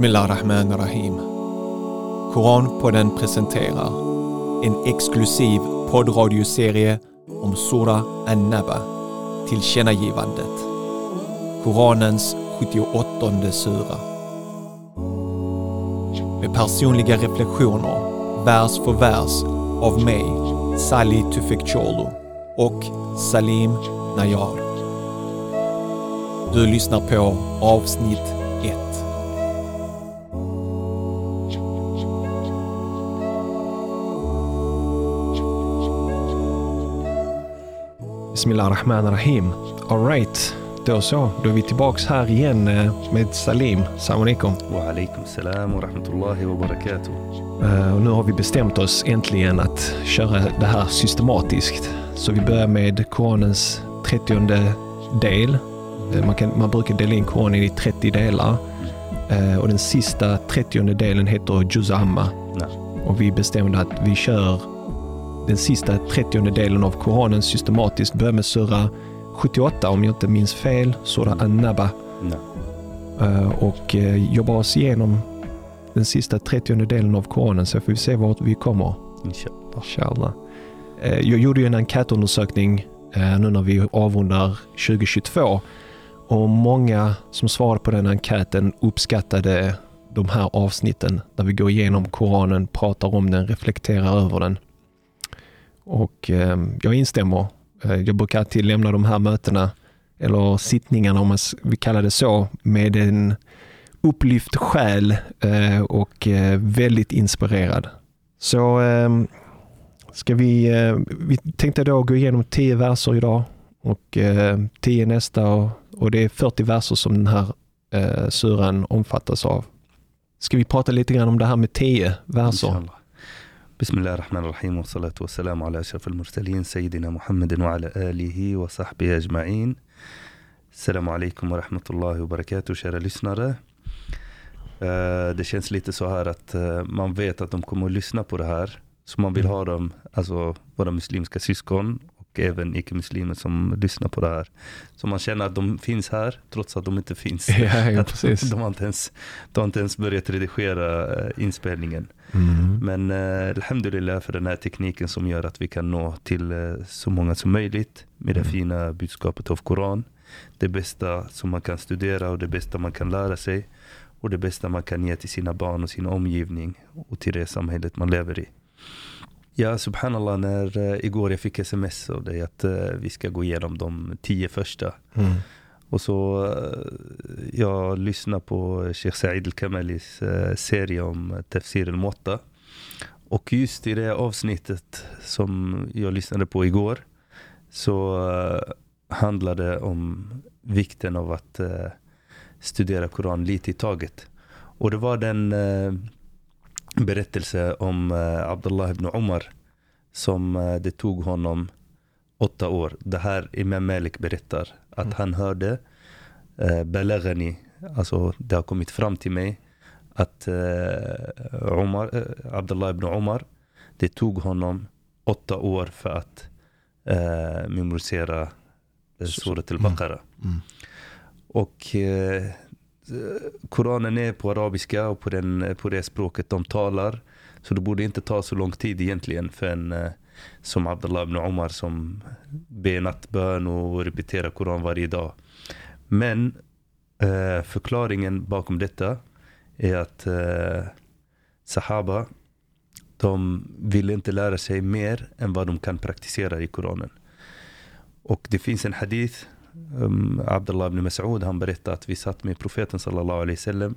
Bismillah Rahman Rahim. Koranpodden presenterar en exklusiv poddradioserie om Sura An-Naba, tillkännagivandet. Koranens 78 sura. Med personliga reflektioner, vers för vers, av mig, Salih Tufekcioglu och Salim Nayar. Du lyssnar på avsnitt 1. Bismillah rahman rahim. Alright, då så. Då är vi tillbaks här igen eh, med Salim. Salam alaikum. Wa alaikum salam wa rahmatullahi wa barakatuh. Och nu har vi bestämt oss äntligen att köra det här systematiskt. Så vi börjar med Koranens 30 del. Eh, Man, kan, man brukar dela in Koranen i 30 delar. Eh, Och den sista 30 delen heter Juz Amma. Nej. Och vi bestämde att vi kör den sista 30 delen av Koranen systematiskt. Börjar med Sura 78 om jag inte minns fel. Sura An-Naba. Eh, och eh, jobbar oss igenom den sista 30 delen av Koranen så får vi se vart vi kommer. Inshallah. Inshallah. Eh, Jag gjorde ju en enkätundersökning nu när vi avrundar 2022 och många som svarade på den enkäten uppskattade de här avsnitten där vi går igenom Koranen, pratar om den, reflekterar över den. Och ehm, jag instämmer. Eh, jag brukar alltid lämna de här mötena eller sittningarna om man vill kalla det så med en upplyft själ eh, och eh, väldigt inspirerad. Så ehm, ska vi, vi tänkte då gå igenom tio verser idag och tio nästa och, det är 40 verser som den här suran omfattas av. Ska vi prata lite grann om det här med tio verser? Inshallah. Bismillah ar-Rahman ar-Rahim wa salatu wa salam ala ashraf al-mursalin Sayyidina Muhammadin wa ala alihi wa sahbihi ajma'in. Assalamu alaikum wa rahmatullahi wa barakatuh kära lyssnare. Eh, det känns lite så här att eh, man vet att de kommer att lyssna på det här. Så man vill Mm. ha dem, alltså våra muslimska syskon och även icke-muslimer som lyssnar på det här. Så man känner att de finns här trots att de inte finns. Ja, ja, precis. De har, inte ens, de har inte ens börjat redigera eh, inspelningen. Mm. Men eh, alhamdulillah för den här tekniken som gör att vi kan nå till eh, så många som möjligt med det Mm. fina budskapet av Koran. Det bästa som man kan studera och det bästa man kan lära sig. Och det bästa man kan ge till sina barn och sin omgivning och till det samhället man lever i. Ja, subhanallah, när eh, igår jag fick sms av dig att eh, vi ska gå igenom de tio första. Mm. Och så eh, jag lyssnar på Sheikh Said al-Kamalis serie om Tafsir al-Muwatta. Och just i det avsnittet som jag lyssnade på igår så handlade det om vikten av att studera Koran lite i taget. Och det var den berättelse om eh, Abdullah ibn Omar som eh, det tog honom åtta år. Det här Imam Malik berättar att Mm. han hörde eh, Balaghani, alltså det har kommit fram till mig att eh, Omar, eh, Abdullah ibn Omar, det tog honom åtta år för att eh, memorisera eh, Surat mm. al-Baqarah. Mm. Och eh, Eh, Koranen är på arabiska och på, den, eh, på det språket de talar. Så det borde inte ta så lång tid egentligen för en eh, som Abdullah ibn Omar som ber nattbön och repeterar Koran varje dag. Men eh, förklaringen bakom detta är att eh, Sahaba de vill inte lära sig mer än vad de kan praktisera i Koranen. Och det finns en hadith um, Abdullah ibn Mas'ud han berättade att vi satt med profeten sallallahu alaihi wasallam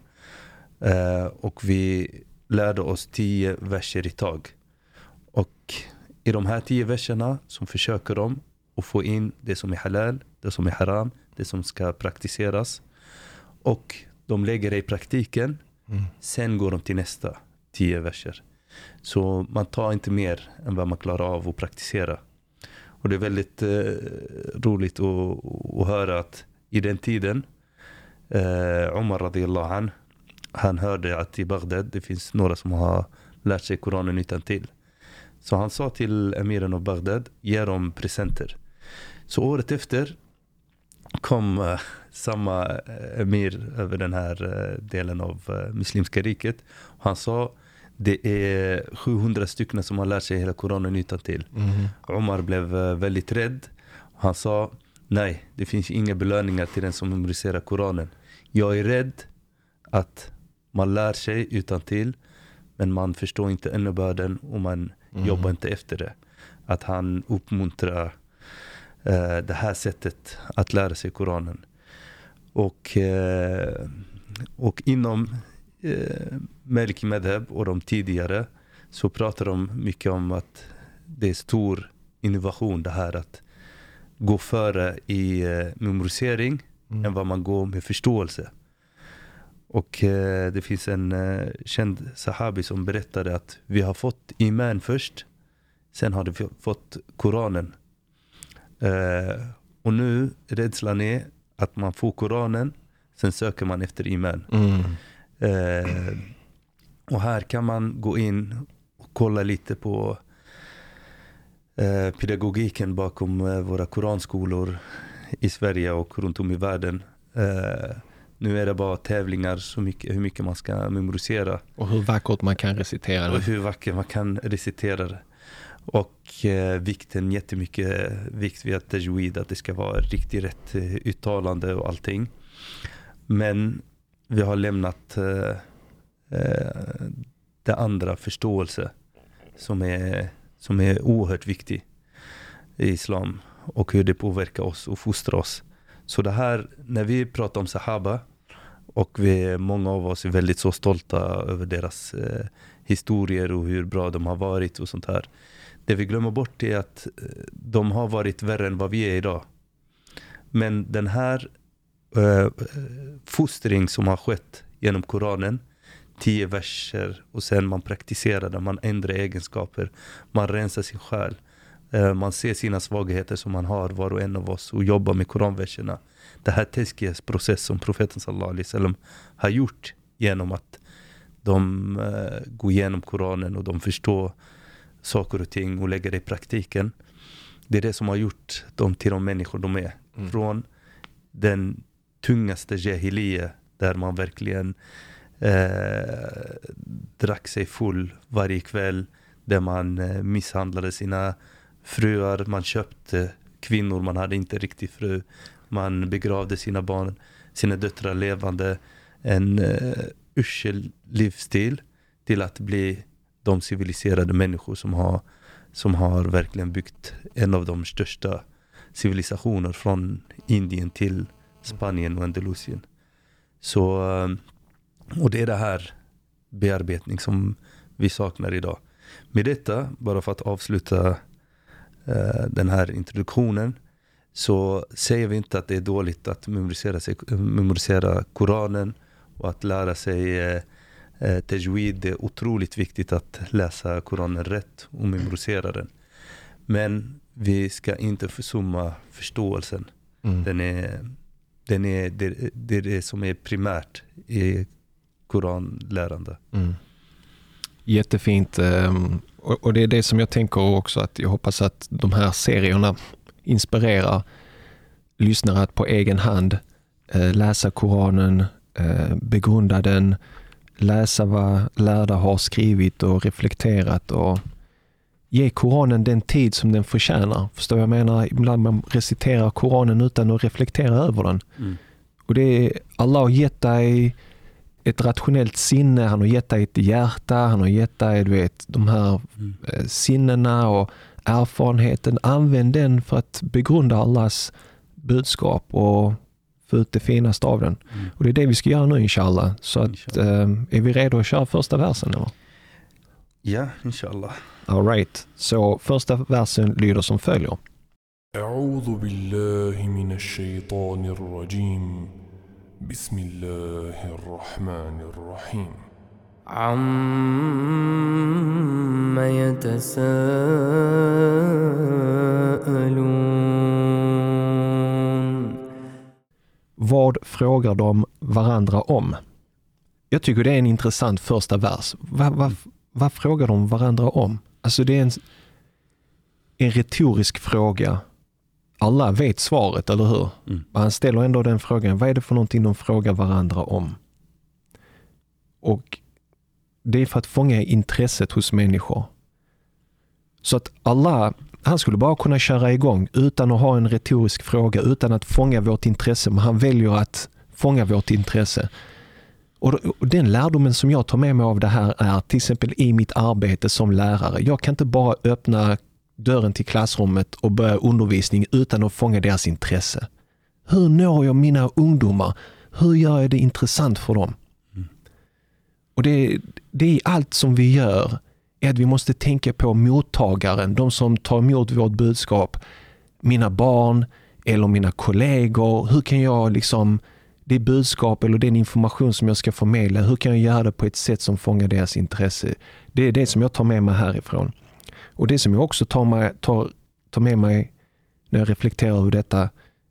eh, och vi lärde oss tio verser i tag. Och i de här tio verserna så försöker de att få in det som är halal, det som är haram, det som ska praktiseras. Och de lägger det i praktiken, Mm. sen går de till nästa tio verser. Så man tar inte mer än vad man klarar av att praktisera. Och det är väldigt eh, roligt att, att höra att i den tiden, eh, Omar radiallahu han, han hörde att i Bagdad det finns några som har lärt sig Koranen utan till. Så han sa till emiren av Bagdad, ge dem presenter. Så året efter kom eh, samma eh, emir över den här eh, delen av eh, Muslimska riket. Han sa det är 700 stycken som har lärt sig hela Koranen utan till. Mm. Omar blev eh, väldigt rädd. Han sa nej, det finns inga belöningar till den som memoriserar Koranen. Jag är rädd att man lär sig utan till men man förstår inte innebörden och man Mm. jobbar inte efter det. Att han uppmuntrar eh, det här sättet att lära sig Koranen. Och, eh, och inom eh, Maliki Madhab och de tidigare så pratar de mycket om att det är stor innovation det här att gå före i eh, memorisering Mm. än vad man går med förståelse. Och eh, det finns en eh, känd sahabi som berättade att vi har fått iman först, sen har vi fått Koranen. Eh, och nu rädslan är att man får Koranen, sen söker man efter iman. Mm. Och här kan man gå in och kolla lite på eh, pedagogiken bakom eh, våra koranskolor i Sverige och runt om i världen. Eh, nu är det bara tävlingar så mycket, hur mycket man ska memorisera Och hur vackert man kan recitera och det. hur vackert man kan recitera det. Och eh, vikten, jättemycket vikt vid att tajwid, att det ska vara riktigt rätt uttalande och allting. Men vi har lämnat eh, eh, det andra, förståelse, som är, som är oerhört viktig i islam och hur det påverkar oss och fostrar oss. Så det här, när vi pratar om sahaba och vi, många av oss är väldigt så stolta över deras eh, historier och hur bra de har varit och sånt här. Det vi glömmer bort är att eh, de har varit värre än vad vi är idag. Men den här eh, eh fostring som har skett genom Koranen, tio verser och sen man praktiserar det, man ändrar egenskaper, man rensar sin själ. Eh, man ser sina svagheter som man har var och en av oss och jobbar med koranverserna. Det här teskiyas process som profeten sallallahu alaihi wasallam har gjort genom att de eh, går igenom Koranen och de förstår saker och ting och lägger det i praktiken. Det är det som har gjort dem till de människor de är. Mm. Från den tungaste jahiliya där man verkligen eh, drack sig full varje kväll. Där man eh, misshandlade sina fruar, man köpte kvinnor, man hade inte riktig fru. Man begravde sina barn, sina döttrar levande. En eh, usel livsstil till att bli de civiliserade människor som har, som har verkligen byggt en av de största civilisationer från Indien till Spanien och Andalusien. Så, eh, och det är det här bearbetning som vi saknar idag. Med detta, bara för att avsluta eh, den här introduktionen, så säger vi inte att det är dåligt att memorisera, sig, memorisera Koranen och att lära sig eh, eh, tajwid. Det är otroligt viktigt att läsa Koranen rätt och memorisera den. Men vi ska inte försumma förståelsen. Mm. Den är, den är, det, det är det som är primärt i koranlärande. Mm. Jättefint. ehm, Och det är det som jag tänker också att jag hoppas att de här serierna inspirerar lyssnare att på egen hand eh, läsa Koranen, eh, begrunda den, läsa vad lärda har skrivit och reflekterat och ge Koranen den tid som den förtjänar. Förstår jag menar? Ibland man reciterar Koranen utan att reflektera över den. Och det är, Allah har gett dig ett rationellt sinne, han har gett dig ett hjärta, han har gett dig du vet, de här Mm. eh, sinnena och erfarenheten. Använd den för att begrunda Allahs budskap och få ut det finaste av den. Mm. Och det är det vi ska göra nu inshallah. Så att, Inshallah. eh, är vi redo att köra första versen? Eller? Ja, inshallah. All right. Så första versen lyder som följer. أعوذ بالله من الشيطان الرجيم بسم الله الرحمن الرحيم عم يتساءلون Vad frågar de varandra om? Jag tycker det är en intressant första vers. Vad, vad, vad frågar de varandra om? Alltså det är en, en retorisk fråga alla vet svaret, eller hur? Mm. Men han ställer ändå den frågan, vad är det för någonting de frågar varandra om? Och det är för att fånga intresset hos människor. Så att Allah, han skulle bara kunna köra igång utan att ha en retorisk fråga, utan att fånga vårt intresse, men han väljer att fånga vårt intresse. Och Den lärdomen som jag tar med mig av det här är till exempel i mitt arbete som lärare. Jag kan inte bara öppna dörren till klassrummet och börja undervisning utan att fånga deras intresse. Hur når jag mina ungdomar? Hur gör jag det intressant för dem? Och det, det är allt som vi gör, är att vi måste tänka på mottagaren, de som tar emot vårt budskap. Mina barn eller mina kollegor. Hur kan jag liksom, det budskap eller den information som jag ska förmedla, hur kan jag göra det på ett sätt som fångar deras intresse? Det är det som jag tar med mig härifrån. Och det som jag också tar, med, tar, tar med mig när jag reflekterar över detta,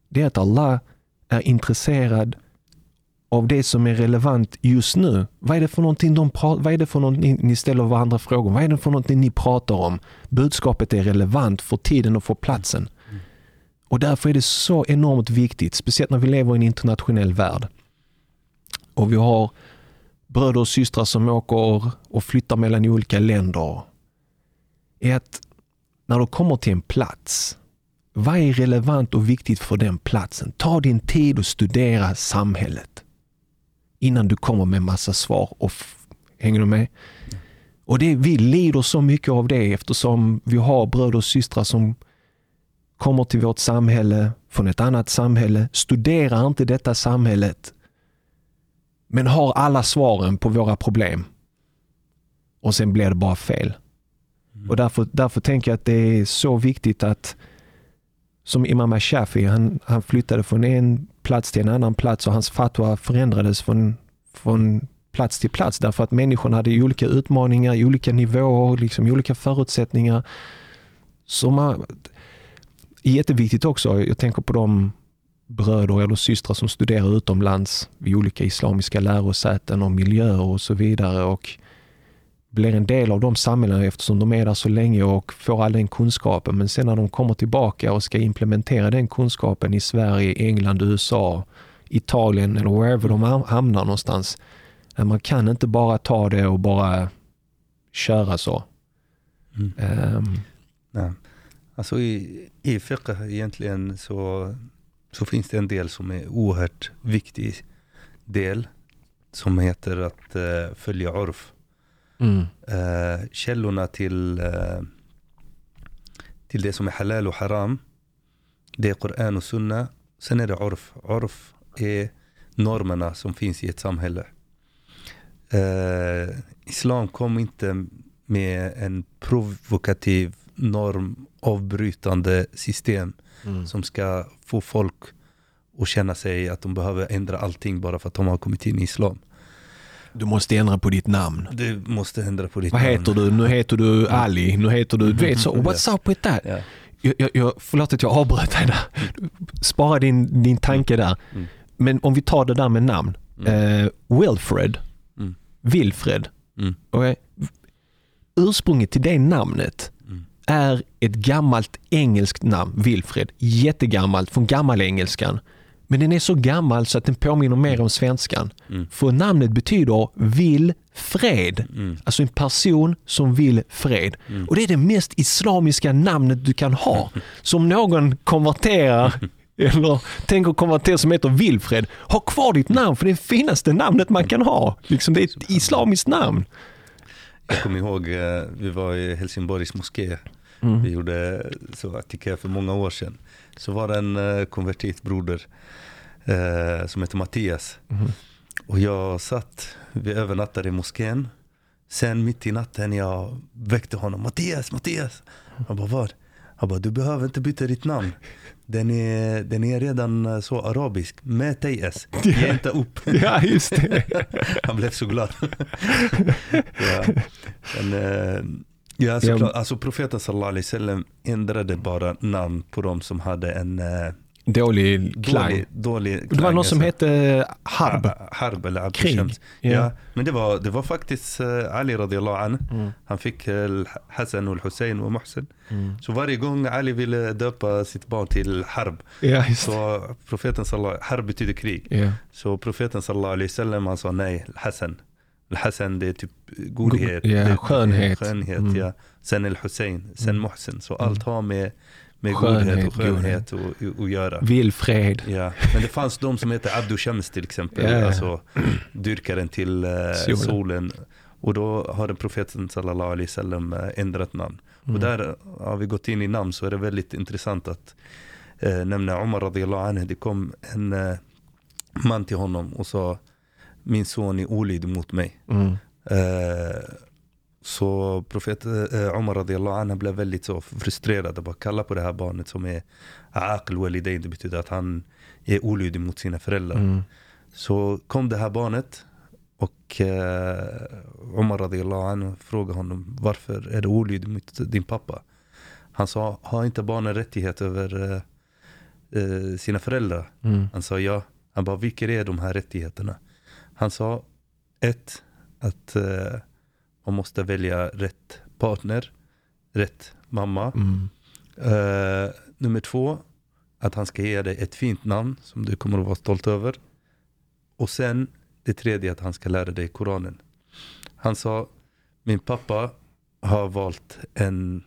det är att Allah är intresserad av det som är relevant just nu. Vad är det för någonting, de vad är det för någonting ni ställer varandra frågor Vad är det för någonting ni pratar om? Budskapet är relevant för tiden och för platsen. Och därför är det så enormt viktigt, speciellt när vi lever i en internationell värld. Och vi har bröder och systrar som åker och flyttar mellan olika länder. Är att när du kommer till en plats, vad är relevant och viktigt för den platsen? Ta din tid och studera samhället innan du kommer med massa svar. Och hänger du med? Och det, Vi lider så mycket av det eftersom vi har bröder och systrar som kommer till vårt samhälle från ett annat samhälle, studerar inte detta samhället men har alla svaren på våra problem. Och sen blir det bara fel. Mm. Och därför, därför tänker jag att det är så viktigt att som Imam Shafi, han, han flyttade från en plats till en annan plats och hans fatwa förändrades från, från plats till plats. Därför att människorna hade olika utmaningar, olika nivåer, liksom olika förutsättningar. Så man, jätteviktigt också, jag tänker på de bröder eller systrar som studerar utomlands vid olika islamiska lärosäten och miljöer och så vidare. Och blir en del av de samhällena eftersom de är där så länge och får all den kunskapen. Men sen när de kommer tillbaka och ska implementera den kunskapen i Sverige, England, USA, Italien eller wherever de hamnar någonstans. Man kan inte bara ta det och bara köra så. Mm. Um. Nej. Alltså i, i fiqh egentligen så, så finns det en del som är oerhört viktig del som heter att uh, följa urf. Mm. Uh, källorna till, uh, till det som är halal och haram, det är Koran och Sunna. Sen är det urf. Urf är normerna som finns i ett samhälle. Uh, Islam kom inte med en provokativ normavbrytande system mm. som ska få folk att känna sig att de behöver ändra allting bara för att de har kommit in i Islam. Du måste ändra på ditt namn. Du måste ändra på ditt Vad namn. heter du? Nu heter du Ali. Nu heter du... Du vet så. What's up with that? Ja. Jag, jag, jag, förlåt att jag avbröt dig där. Spara din, din tanke där. Mm. Men om vi tar det där med namn. Mm. Uh, Wilfred. Mm. Wilfred. Mm. Okay. Ursprunget till det namnet mm. är ett gammalt engelskt namn, Wilfred. Jättegammalt, från gammalengelskan. Men den är så gammal så att den påminner mer om svenskan. Mm. För namnet betyder vill fred. Mm. Alltså en person som vill fred. Mm. Och det är det mest islamiska namnet du kan ha. Som någon konverterar eller tänker konvertera som heter Wilfred. Ha kvar ditt namn för det är det finaste namnet man kan ha. Liksom det är ett islamiskt namn. Jag kommer ihåg, eh, vi var i Helsingborgs moské. Mm. Vi gjorde så atika för många år sedan. Så var det en eh, konvertitbroder eh, som heter Mattias. Mm. Och jag satt, vi övernattade i moskén. Sen mitt i natten jag väckte honom. Mattias, Mattias. Han bara vad? Han bara du behöver inte byta ditt namn. Den är, den är redan eh, så arabisk. Med TS. Ge inte upp. Ja, just det. Han blev så glad. ja. Men, eh, ja, såklart. Alltså profeten sallallahu alaihi wasallam ändrade bara namn på de som hade en eh, Dålig klang. Dålig, dålig det var klang, någon som alltså. hette Harb. Harb eller Abd Krig. Ja. Ja. men det var, det var faktiskt eh, Ali radiallahu an. Mm. Han fick eh, Hassan och Hussein och Mohsen. Mm. Så varje gång Ali ville döpa sitt barn till Harb Ja, så profeten sallallahu Harb betyder krig. Ja. Så profeten sallallahu alaihi wasallam han sa nej, Hassan. Hassan det är typ godhet, God- är skönhet. skönhet Mm. ja. Sen El Hussein, sen Mm. Mohsen. Så Mm. allt har med, med Skönhet, godhet och skönhet att- göra. Villfred. Ja, men det fanns de som heter Abdu Shams till exempel, ja. alltså dyrkaren till Solen. solen. Och då har den profeten sallallahu alaihi wasallam eh, ändrat namn. Mm. Och där har vi gått in i namn så är det väldigt intressant att eh, nämna Omar radiallahu anhu. Det kom en eh, man till honom och sa min son är olydig mot mig. Mm. Eh, så profet eh, Omar radiallahu anhu blev väldigt så frustrerad och bara kalla på det här barnet som är aql walidain. Det betyder att han är olydig mot sina föräldrar. Mm. Så kom det här barnet och eh, Omar radiallahu anhu frågade honom varför är du olydig mot din pappa? Han sa, har inte barnen rättighet över eh, eh, sina föräldrar? Mm. Han sa ja. Han bara, vilka är de här rättigheterna? Han sa, ett, att eh, man måste välja rätt partner, rätt mamma. Mm. Eh, nummer två, att han ska ge dig ett fint namn som du kommer att vara stolt över. Och sen det tredje, att han ska lära dig Koranen. Han sa, min pappa har valt en,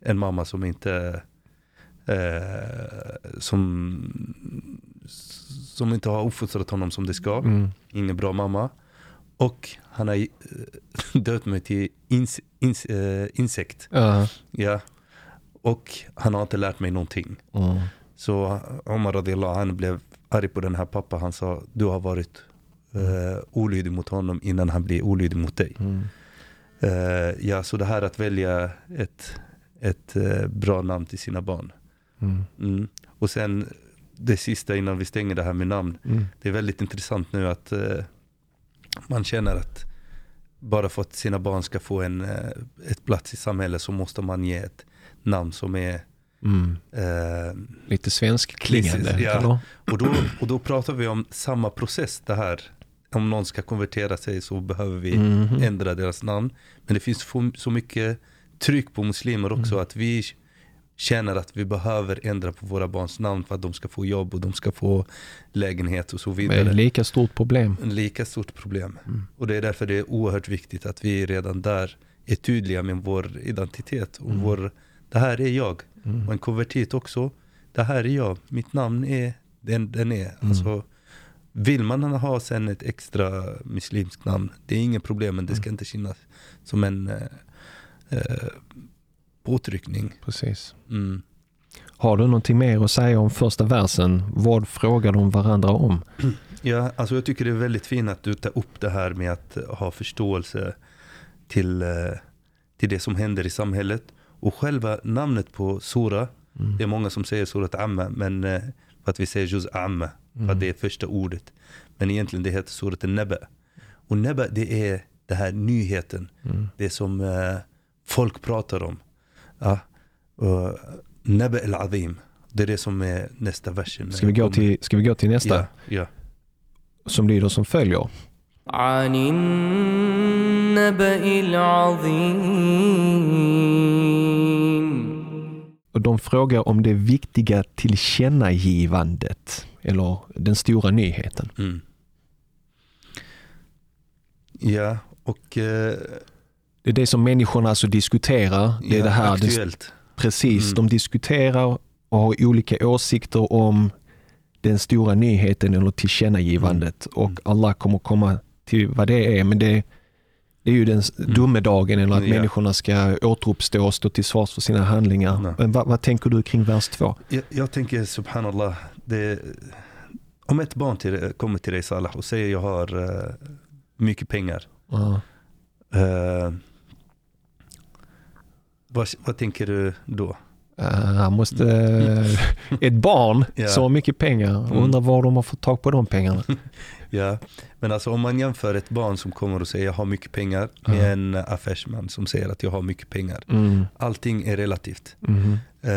en mamma som inte eh, som, som inte har uppfostrat honom som det ska. Mm. Ingen bra mamma. Och han har eh, döpt mig till ins, ins, eh, insekt. Ja. Ja. Och han har inte lärt mig någonting. Mm. Så Omar radiallahu han blev arg på den här pappa. Han sa, du har varit eh, olydig mot honom innan han blir olydig mot dig. Mm. Eh, ja, så det här att välja ett, ett eh, bra namn till sina barn. Mm. Mm. Och sen det sista innan vi stänger det här med namn. Mm. Det är väldigt intressant nu att eh, man känner att bara för att sina barn ska få en eh, ett plats i samhället så måste man ge ett namn som är Mm. eh, Lite svensk klingande. Ja. och, då, och då pratar vi om samma process det här. Om någon ska konvertera sig så behöver vi Mhm. ändra deras namn. Men det finns så mycket tryck på muslimer också Mm. att vi känner att vi behöver ändra på våra barns namn för att de ska få jobb och de ska få lägenhet och så Det är vidare. lika stort problem. En lika stort problem. Mm. Och det är därför det är oerhört viktigt att vi redan där är tydliga med vår identitet. Och Mm. vår, det här är jag. Mm. Och en konvertit också. Det här är jag. Mitt namn är den den är. Mm. Alltså, vill man ha sen ett extra muslimskt namn, det är inget problem. Men det ska inte kännas som en eh, eh, påtryckning. Precis. Mm. Har du någonting mer att säga om första versen? Vad frågar de varandra om? Ja, alltså jag tycker det är väldigt fint att du tar upp det här med att ha förståelse till, eh, till det som händer i samhället. Och själva namnet på Sura, Mm. det är många som säger Surat Amma, men eh, för att vi säger Juz Amma, för Mm. att det är första ordet. Men egentligen det heter Surat Neba. Och Neba det är det här nyheten, Mm. det som eh, folk pratar om. Ja. Och Neba el-Azim, det är det som är nästa versen. Ska vi gå till, ska vi gå till nästa? Ja, ja. Som lyder som följer. عن النبأ العظيم Och de frågar om det viktiga tillkännagivandet. Eller den stora nyheten. Mm. Ja, och eh, det är det som människorna alltså diskuterar. Det är ja, det här, aktuellt. precis. Mm. De diskuterar och har olika åsikter om den stora nyheten eller tillkännagivandet. Mm. Och Allah kommer komma till vad det är. Men det, det är ju den Mm. domedagen eller att Ja. människorna ska återuppstå och stå till svars för sina handlingar. Nej. Men vad, vad tänker du kring vers 2? Jag, jag tänker subhanallah, det, om ett barn till, kommer till dig Salah och säger jag har eh, mycket pengar. Ja. eh, vad, vad tänker du då? Uh, han måste, ett barn Ja. har mycket pengar Mm. undrar var de har fått tag på de pengarna. Ja, men alltså om man jämför ett barn som kommer och säger jag har mycket pengar med Ja. en affärsman som säger att jag har mycket pengar. Mm. Allting är relativt. Mhm. Eh,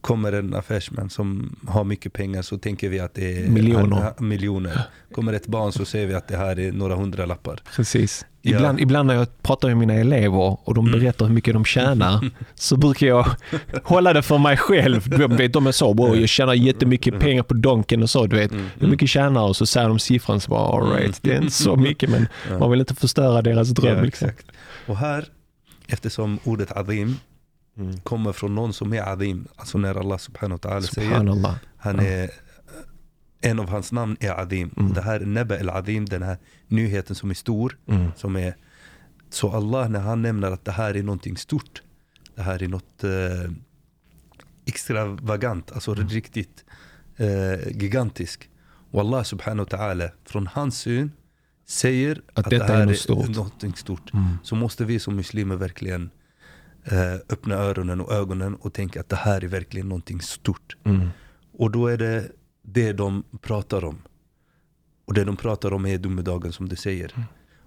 kommer en affärsman som har mycket pengar så tänker vi att det är Miljoner. miljoner. Kommer ett barn så ser vi att det här är några hundralappar. Precis. Ja. Ibland, ibland när jag pratar med mina elever och de Mm. berättar hur mycket de tjänar så brukar jag hålla det för mig själv. De, vet, de är så, bro, jag tjänar jättemycket pengar på Donken och så, du vet. Mm. Hur mycket tjänar och så säger de siffran så bara, all right, det är inte så mycket men man vill inte förstöra deras dröm. Ja, liksom. Och här, eftersom ordet azim Mm. kommer från någon som är azim, alltså när Allah subhanahu wa ta'ala säger. Han är, en av hans namn är Adim. Mm. Det här Neba el Adim, den här nyheten som är stor. Mm. Som är, så Allah när han nämner att det här är någonting stort. Det här är något eh, extravagant, alltså Mm. riktigt eh, gigantiskt. Och Allah subhanahu wa ta'ala från hans syn säger att, detta det är här något stort. någonting stort. Mm. Så måste vi som muslimer verkligen öppna öronen och ögonen och tänka att det här är verkligen någonting stort. Mm. Och då är det det de pratar om. Och det de pratar om är domedagen som du säger. Mm.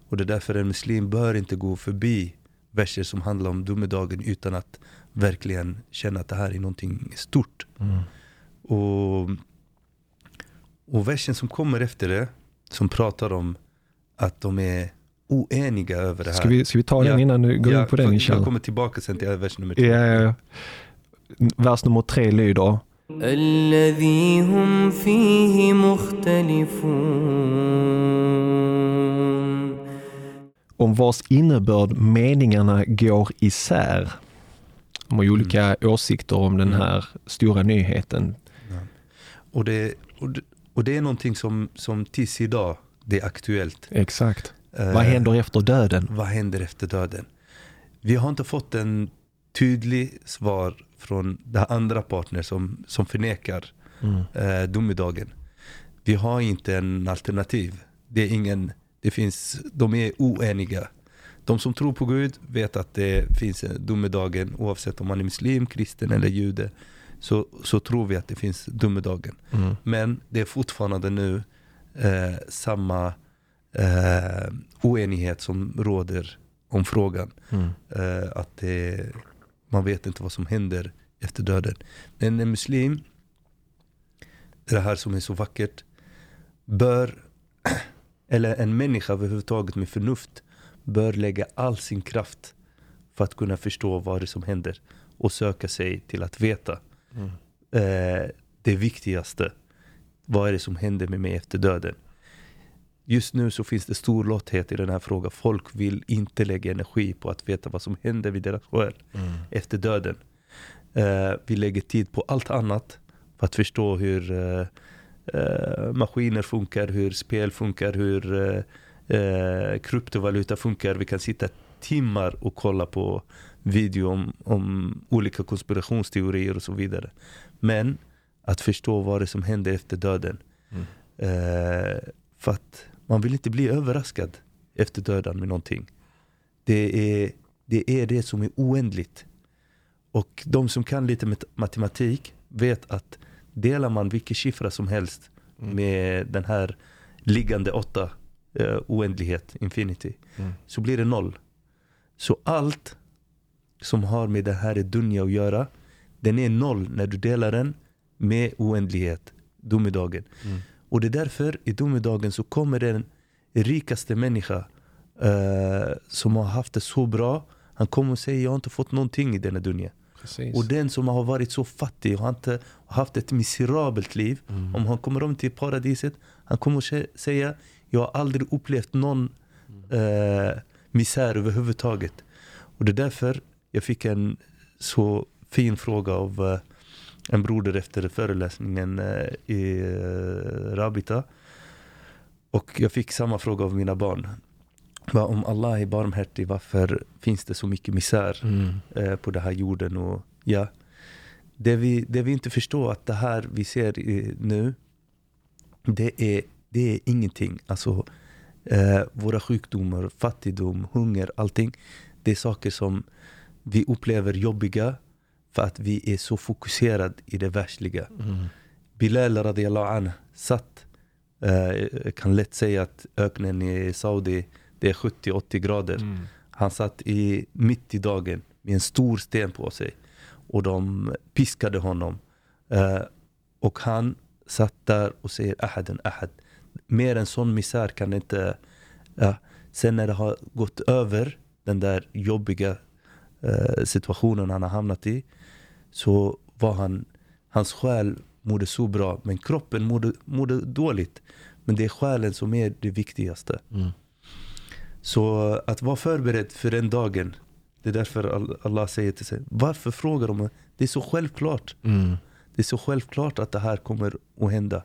Och det är därför en muslim bör inte gå förbi verser som handlar om domedagen utan att verkligen känna att det här är någonting stort. Mm. Och, och versen som kommer efter det, som pratar om att de är oeniga över det här. Ska, vi, ska vi ta den Ja. innan du går Ja, in på den Jag inshallah? kommer tillbaka sen till vers nummer två. Ja, ja, ja. Vers nummer tre lyder الذي هم فيه مختلفون om vars innebörd meningarna går isär. De har ju olika åsikter om den Mm. här stora nyheten. Och, det, och, det, och det är någonting som, som tills idag, det är aktuellt. Exakt. Eh, Vad händer efter döden? Vad händer efter döden? Vi har inte fått en tydlig svar från den andra partner som, som förnekar Mm. eh, domedagen. Vi har inte en alternativ. Det är ingen, det finns, de är oeniga. De som tror på Gud vet att det finns en domedagen oavsett om man är muslim, kristen eller jude. Så, så tror vi att det finns domedagen. Mm. Men det är fortfarande nu eh, samma eh, oenighet som råder om frågan. Mm. Eh, att det, man vet inte vad som händer efter döden. Men en muslim, det här som är så vackert, bör, eller en människa överhuvudtaget med förnuft, bör lägga all sin kraft för att kunna förstå vad det är som händer och söka sig till att veta Mm. eh, det viktigaste. Vad är det som händer med mig efter döden? Just nu så finns det stor lotthet i den här frågan. Folk vill inte lägga energi på att veta vad som händer vid deras själ Mm. efter döden. Eh, vi lägger tid på allt annat för att förstå hur eh, eh, maskiner funkar, hur spel funkar, hur kryptovaluta funkar. Vi kan sitta timmar och kolla på video om, om olika konspirationsteorier och så vidare. Men att förstå vad det är som händer efter döden. Mm. För att man vill inte bli överraskad efter döden med någonting. Det är det, är det som är oändligt. Och de som kan lite mat- matematik vet att delar man vilken siffra som helst Mm. med den här liggande åtta, eh, oändlighet, infinity, Mm. så blir det noll. Så allt som har med det här dunja att göra, den är noll när du delar den med oändlighet, domedagen. Mm. Och det är därför i domedagen så kommer den rikaste människa eh, som har haft det så bra, han kommer och säger jag har inte fått någonting i denna dunja. Precis. Och den som har varit så fattig och har inte haft ett miserabelt liv, Mm. om han kommer om till paradiset, han kommer att sä- säga jag har aldrig upplevt någon eh, misär överhuvudtaget. Och det är därför jag fick en så fin fråga av eh, en broder efter föreläsningen eh, i eh, Rabita. Och jag fick samma fråga av mina barn. Om Allah är barmhärtig, varför finns det så mycket misär Mm. eh, på den här jorden? Och, ja, det, vi, det vi inte förstår att det här vi ser nu, det är, det är ingenting. Alltså, våra sjukdomar, fattigdom, hunger, allting. Det är saker som vi upplever jobbiga för att vi är så fokuserade i det världsliga. Mm. Bilal radiallahu anh satt, eh, kan lätt säga att öknen i Saudi, det är 70-80 grader. Mm. Han satt i, mitt i dagen med en stor sten på sig. och de piskade honom. Eh, och han satt där och säger ahaden ahad. Mer än sån misär kan inte... Ja. Sen när det har gått över, den där jobbiga eh, situationen han har hamnat i, så var han, hans själ mådde så bra, men kroppen mådde, mådde dåligt. Men det är själen som är det viktigaste. Mm. Så att vara förberedd för den dagen. Det är därför All- Allah säger till sig, varför frågar de? Det är så självklart. Mm. Det är så självklart att det här kommer att hända.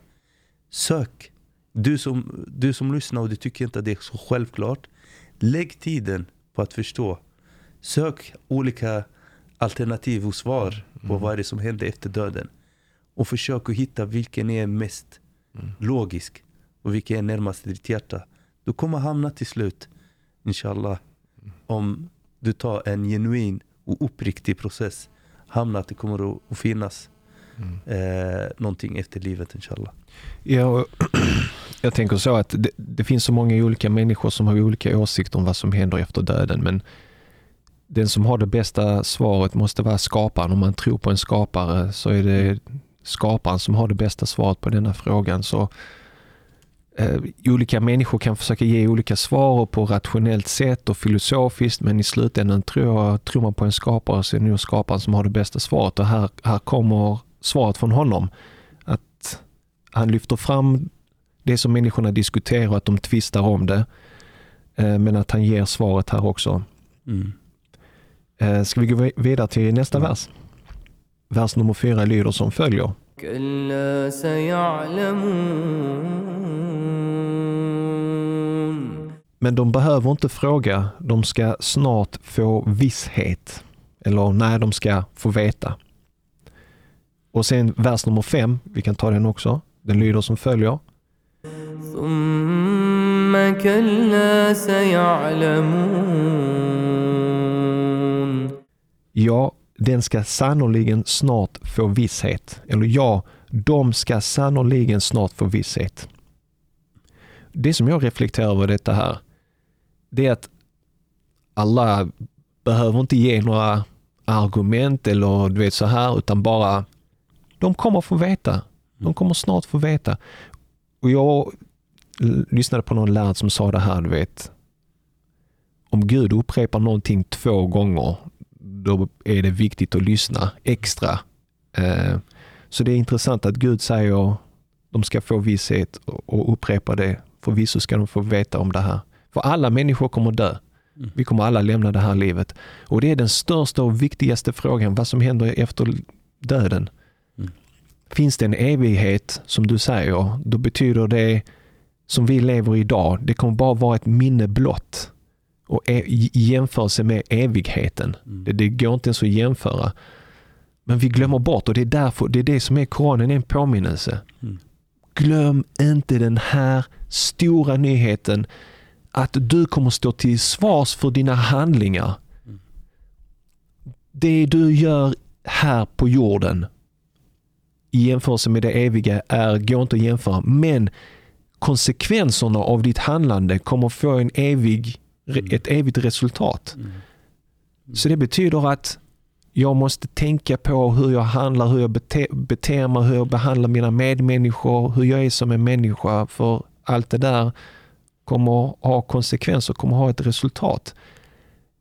Sök. Du som, du som lyssnar och du tycker inte att det är så självklart. Lägg tiden på att förstå. Sök olika alternativ och svar på vad det är som händer efter döden. Och försök att hitta vilken är mest logisk och vilken är närmast ditt hjärta. Du kommer hamna till slut, inshallah, om du tar en genuin och uppriktig process, hamna att det kommer att- finnas eh, någonting efter livet inshallah. Ja, jag tänker så att det, det finns så många olika människor som har olika åsikter om vad som händer efter döden. Men den som har det bästa svaret måste vara skaparen. Om man tror på en skapare så är det skaparen som har det bästa svaret på denna frågan. Så eh, Olika människor kan försöka ge olika svar på rationellt sätt och filosofiskt men i slutändan tror, jag, tror man på en skapare så är det nog skaparen som har det bästa svaret. Och här, här kommer svaret från honom. Att han lyfter fram det som människorna diskuterar och att de tvistar om det. Eh, Men att han ger svaret här också. Mm. Eh, Ska vi gå vi- vidare till nästa Mm. vers? Vers nummer fyra lyder som följer. كلا سيعلمون Men de behöver inte fråga, de ska snart få visshet. Eller när de ska få veta. Och sen vers nummer fem, vi kan ta den också. Den lyder som följer. ثم كلا سيعلمون Ja, den ska sannoliken snart få visshet. Eller ja, de ska sannoliken snart få visshet. Det som jag reflekterar över detta här, det är att alla behöver inte ge några argument eller du vet så här, utan bara de kommer få veta. De kommer snart få veta. Och jag lyssnade på någon lärd som sa det här, du vet. Om Gud upprepar någonting två gånger, då är det viktigt att lyssna extra. Eh, Så det är intressant att Gud säger de ska få visshet och- och upprepa det. Förvisso ska de få veta om det här. För alla människor kommer dö. Mm. Vi kommer alla lämna det här livet. Och det är den största och viktigaste frågan, vad som händer efter döden. Mm. Finns det en evighet, som du säger, då betyder det som vi lever idag, det kommer bara vara ett minne blott. Och e- i jämförelse med evigheten. Mm. Det, det går inte ens att jämföra. Men vi glömmer bort och det är därför, det är det som är Koranen, en påminnelse. Mm. Glöm inte den här stora nyheten att du kommer stå till svars för dina handlingar. Mm. Det du gör här på jorden i jämförelse med det eviga är, går inte att jämföra. Men konsekvenserna av ditt handlande kommer få en evig, Mm. ett evigt resultat. Mm. Så det betyder att jag måste tänka på hur jag handlar, hur jag bete, beter mig, hur jag behandlar mina medmänniskor, hur jag är som en människa. För allt det där kommer ha konsekvenser, kommer ha ett resultat.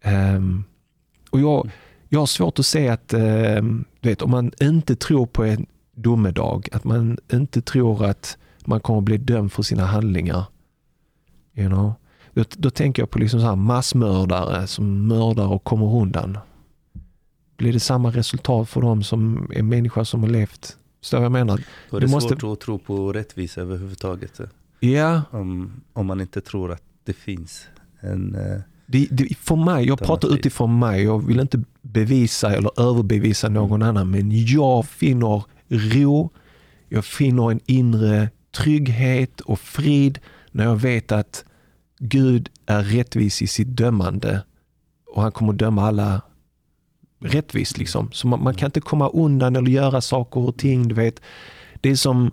Ehm, och jag, jag har svårt att se att, ehm, du vet, om man inte tror på en domedag, att man inte tror att man kommer bli dömd för sina handlingar. You know? Då, då tänker jag på liksom så här massmördare som mördar och kommer undan. Blir det samma resultat för dem som är människa som har levt? Vad jag menar? Då är Du det måste- svårt att tro på rättvisa överhuvudtaget. Ja, Om, om man inte tror att det finns en... eh, det, det, för mig, jag pratar utifrån mig. Jag vill inte bevisa eller överbevisa någon annan, men jag finner ro, jag finner en inre trygghet och frid när jag vet att Gud är rättvis i sitt dömande och han kommer döma alla rättvist. Liksom. Så man, man kan inte komma undan eller göra saker och ting. Du vet. Det är som,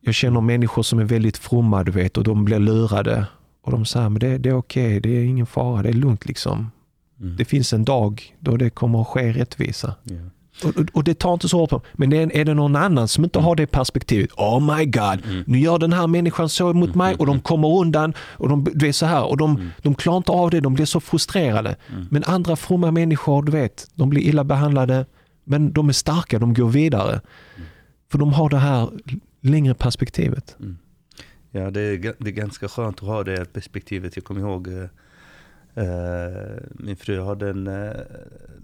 jag känner människor som är väldigt fromma du vet och de blir lurade och de säger men det, det är okej, det är ingen fara, det är lugnt liksom. Mm. Det finns en dag då det kommer att ske rättvisa. Ja. Och, och, det tar inte så hårt på Men det är, är det någon annan som inte har det perspektivet. Oh my god, Mm. nu gör den här människan så mot mig och de kommer undan och de, det är så här och de, de klarar inte av det, de blir så frustrerade. Mm. Men andra fromma människor, du vet, de blir illa behandlade men de är starka, de går vidare. För de har det här längre perspektivet. Ja, det är, det är ganska skönt att ha det perspektivet. Jag kommer ihåg eh, min fru hade en eh,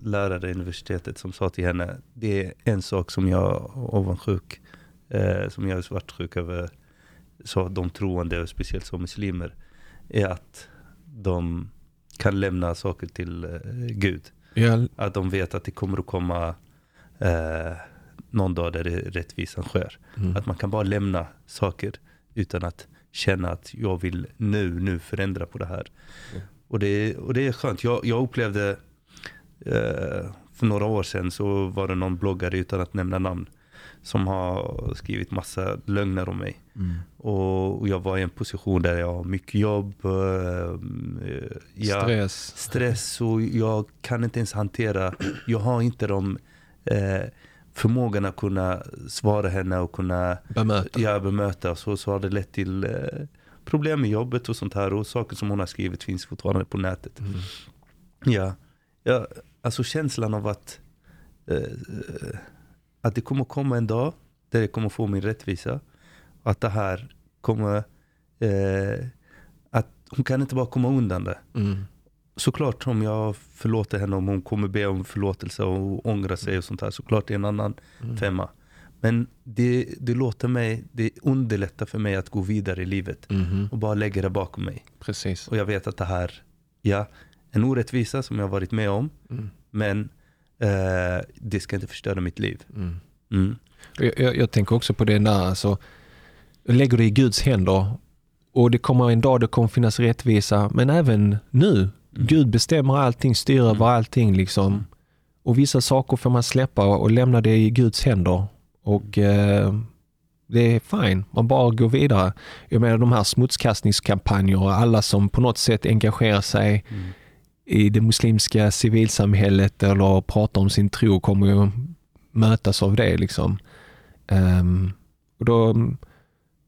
lärare i universitetet som sa till henne, det är en sak som jag avundsjuk, eh, som jag är svartsjuk över, så de troende, och speciellt som muslimer, är att de kan lämna saker till eh, Gud. Ja, Att de vet att det kommer att komma eh, någon dag där rättvisan sker. mm. Att man kan bara lämna saker utan att känna att jag vill nu, nu förändra på det här. Mm. Och, det, och det är skönt. Jag, jag upplevde eh, för några år sedan så var det någon bloggare utan att nämna namn som har skrivit massa lögner om mig. Mm. Och, och jag var i en position där jag har mycket jobb, eh, eh, ja, Stress. stress och jag kan inte ens hantera, jag har inte de eh, förmågan att kunna svara henne och kunna Bemöta. ja, bemöta. Så, så har det lett till eh, problem med jobbet och sånt här. Och saker som hon har skrivit finns fortfarande på nätet. Mm. Ja, ja alltså känslan av att, eh, att det kommer komma en dag där jag kommer få min rättvisa. Att det här kommer, eh, att hon kan inte bara komma undan det. Mm. Såklart om jag förlåter henne, om hon kommer be om förlåtelse och ångra sig och sånt här. Såklart det är en annan Mm. femma. Men det, det låter mig, det underlättar för mig att gå vidare i livet. Mhm. Och bara lägga det bakom mig. Precis. Och jag vet att det här, ja, en orättvisa som jag har varit med om. Mm. Men eh, det ska inte förstöra mitt liv. Mm. Mm. Jag, jag, jag tänker också på det när, alltså, jag lägger det i Guds händer och det kommer en dag det kommer finnas rättvisa, men även nu. Gud bestämmer allting, styr över allting liksom. Och vissa saker får man släppa och lämna det i Guds händer. Och eh, det är fine, man bara går vidare. Jag menar de här smutskastningskampanjer och alla som på något sätt engagerar sig Mm. i det muslimska civilsamhället eller pratar om sin tro kommer ju mötas av det. liksom. Ehm, och då,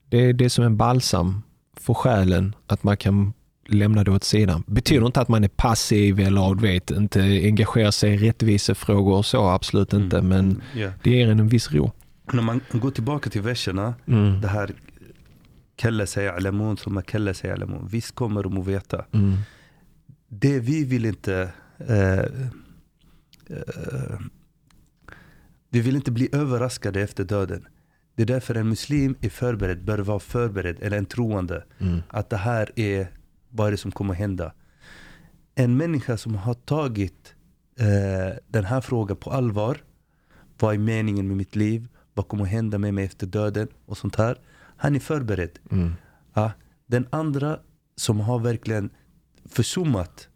det, det är som en balsam för själen att man kan lämna det åt sidan. Betyder inte att man är passiv eller vet, inte engagerar sig i rättvisefrågor och så, absolut inte, Mm. men Ja. det ger en en viss ro. När man går tillbaka till verserna, Mm. det här Kalla sig alamun, som kalla sig alamun. Visst kommer de att veta. Mm. Det vi vill inte eh, eh, Vi vill inte bli överraskade efter döden. Det är därför en muslim är förberedd, bör vara förberedd, eller en troende. Mm. Att det här är vad det som kommer hända. En människa som har tagit eh, den här frågan på allvar. Vad är meningen med mitt liv? Vad kommer hända med mig efter döden? Och sånt här. Han är förberedd. Mm. Ja, den andra som har verkligen försummat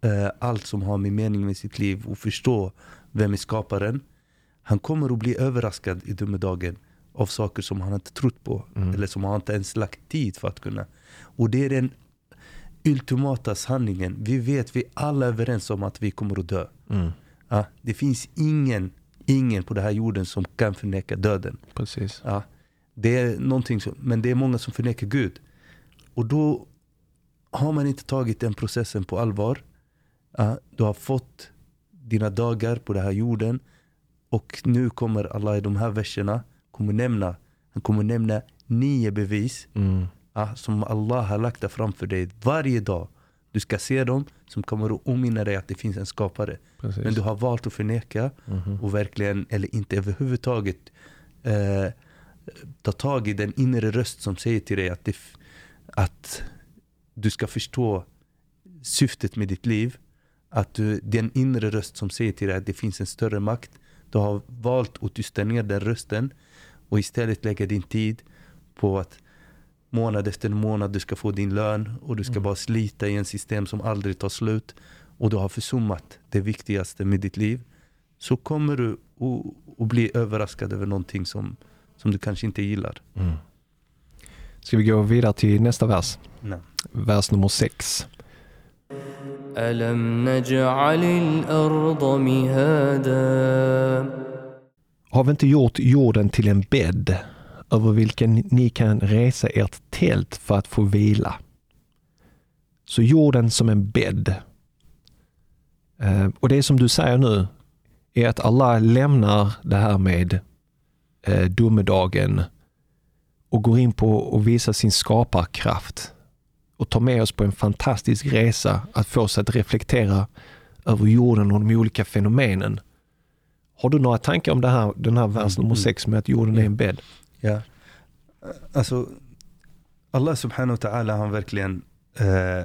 eh, allt som har med mening med sitt liv och förstå vem är skaparen. Han kommer att bli överraskad i domedagen av saker som han inte trott på. Mm. Eller som han inte ens lagt tid för att kunna. Och det är den ultimata sanningen. Vi vet, vi är alla överens om att vi kommer att dö. Mm. Ja, det finns ingen, ingen på den här jorden som kan förneka döden. Precis. Ja, det är någonting som, men det är många som förnekar Gud. Och då har man inte tagit den processen på allvar. Ja, du har fått dina dagar på den här jorden. Och nu kommer Allah i de här verserna kommer nämna, han kommer nämna nio bevis Mm. ja, som Allah har lagt framför dig varje dag. Du ska se dem som kommer att påminna dig att det finns en skapare. Precis. Men du har valt att förneka Mhm. och verkligen, eller inte överhuvudtaget eh, ta tag i den inre röst som säger till dig att, det, att du ska förstå syftet med ditt liv. Att du, den inre röst som säger till dig att det finns en större makt. Du har valt att tysta ner den rösten och istället lägga din tid på att månad efter månad du ska få din lön och du ska mm. bara slita i en system som aldrig tar slut och du har försummat det viktigaste med ditt liv så kommer du att bli överraskad över någonting som, som du kanske inte gillar. Mm. Ska vi gå vidare till nästa vers? Nej. Vers nummer sex. Har vi inte gjort jorden till en bädd? Över vilken ni kan resa ert tält för att få vila? Så jorden som en bädd. Eh, Och det som du säger nu är att Allah lämnar det här med eh, domedagen och går in på att visa sin skaparkraft och tar med oss på en fantastisk resa att få oss att reflektera över jorden och de olika fenomenen. Har du några tankar om det här, den här vers nummer Mm. sex med att jorden är en bädd? Ja. Alltså, Allah subhanahu wa ta'ala han verkligen eh,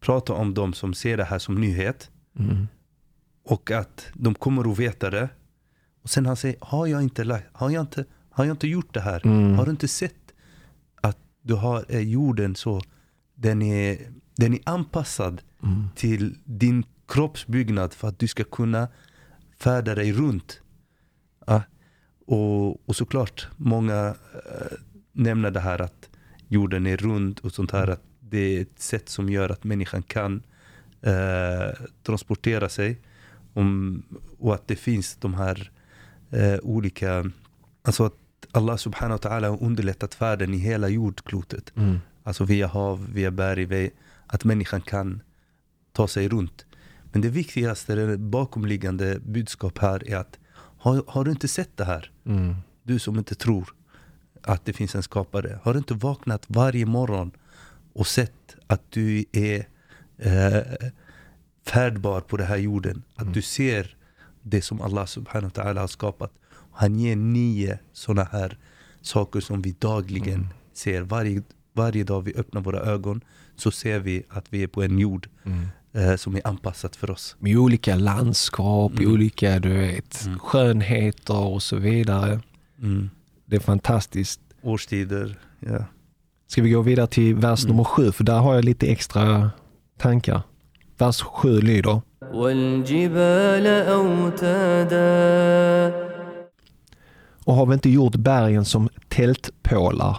pratar om de som ser det här som nyhet. Mm. Och att de kommer att veta det. Och sen han säger, har jag inte, lagt- har jag inte, har jag inte gjort det här? Mm. Har du inte sett att du har eh, jorden så, den är, den är anpassad Mm. till din kroppsbyggnad för att du ska kunna färda dig runt. Ja. Och, och såklart, många eh, nämner det här att jorden är rund och sånt här. Att det är ett sätt som gör att människan kan eh, transportera sig. Om, och att det finns de här eh, olika, alltså att Allah subhanahu wa ta'ala har underlättat färden i hela jordklotet. Mm. Alltså via hav, via berg, via, att människan kan ta sig runt. Men det viktigaste, det bakomliggande budskap här är att har, har du inte sett det här? Mm. Du som inte tror att det finns en skapare. Har du inte vaknat varje morgon och sett att du är eh, färdbar på den här jorden? Att du ser det som Allah subhanahu wa ta'ala har skapat. Han ger nio sådana här saker som vi dagligen ser. Varje, varje dag vi öppnar våra ögon så ser vi att vi är på en jord Mm. Eh, som är anpassat för oss. Med olika landskap, mm. olika du vet, mm. skönheter och så vidare. Mm. Det är fantastiskt. Årstider, ja. Ska vi gå vidare till vers mm. nummer sju? För där har jag lite extra tankar. Vers sju lyder. Och har vi inte gjort bergen som tältpålar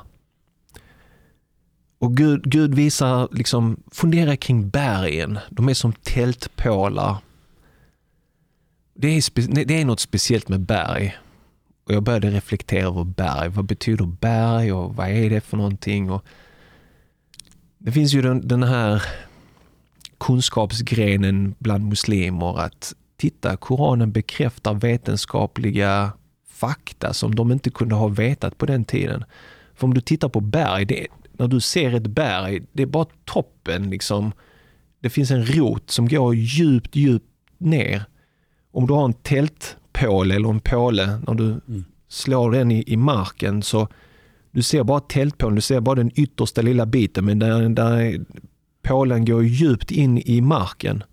och Gud, Gud visar, liksom, fundera kring bergen. De är som tältpålar. Det är, spe, det är något speciellt med berg. Och jag började reflektera över berg. Vad betyder berg och vad är det för någonting? Och det finns ju den, den här kunskapsgrenen bland muslimer att titta, Koranen bekräftar vetenskapliga fakta som de inte kunde ha vetat på den tiden. För om du tittar på berg, det, när du ser ett berg, det är bara toppen liksom. Det finns en rot som går djupt, djupt ner. Om du har en tältpåle eller en påle, när du Mm. slår den i, i marken så du ser bara tältpålen, du ser bara den yttersta lilla biten men där, där pålen går djupt in i marken.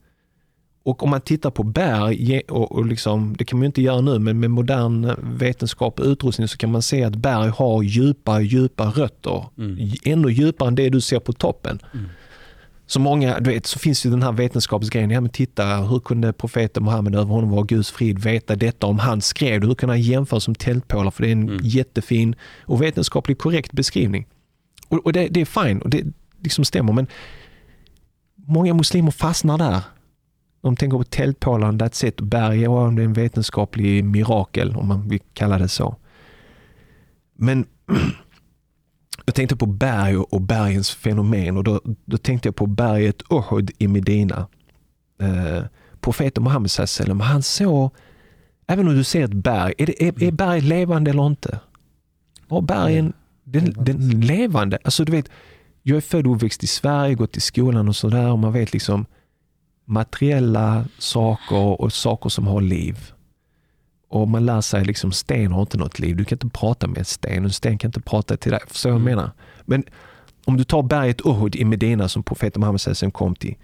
Och om man tittar på berg, och, liksom, det kan man inte göra nu, men med modern vetenskap och utrustning så kan man se att berg har djupa, djupa rötter. Mm. Ännu djupare än det du ser på toppen. Mm. Så många, du vet, så finns ju den här vetenskapsgrejen. Ja, men titta, hur kunde profeten Muhammed över honom var Guds frid veta detta om han skrev det? Hur kan han jämföra som tältpålar? För det är en Mm. jättefin och vetenskapligt korrekt beskrivning. Och, och det, det är fine och det liksom stämmer. Men många muslimer fastnar där. De tänker på tältpålarna, that's it. Berg, ja, är en vetenskaplig mirakel om man vill kalla det så. Men jag tänkte på berg och bergens fenomen och då, då tänkte jag på berget Uhud i Medina. Eh, profeten Muhammed sallam, han såg, även om du ser ett berg, är, det, är, är berg levande eller inte? Var bergen den, den levande? Alltså du vet, jag är född och uppväxt i Sverige, gått i skolan och sådär och man vet liksom materiella saker och saker som har liv. Och man lär sig liksom sten har inte något liv. Du kan inte prata med en sten och en sten kan inte prata till dig. Förstår du vad jag Mm. menar? Men om du tar berget Uhud i Medina som profeten Muhammed sen kom till.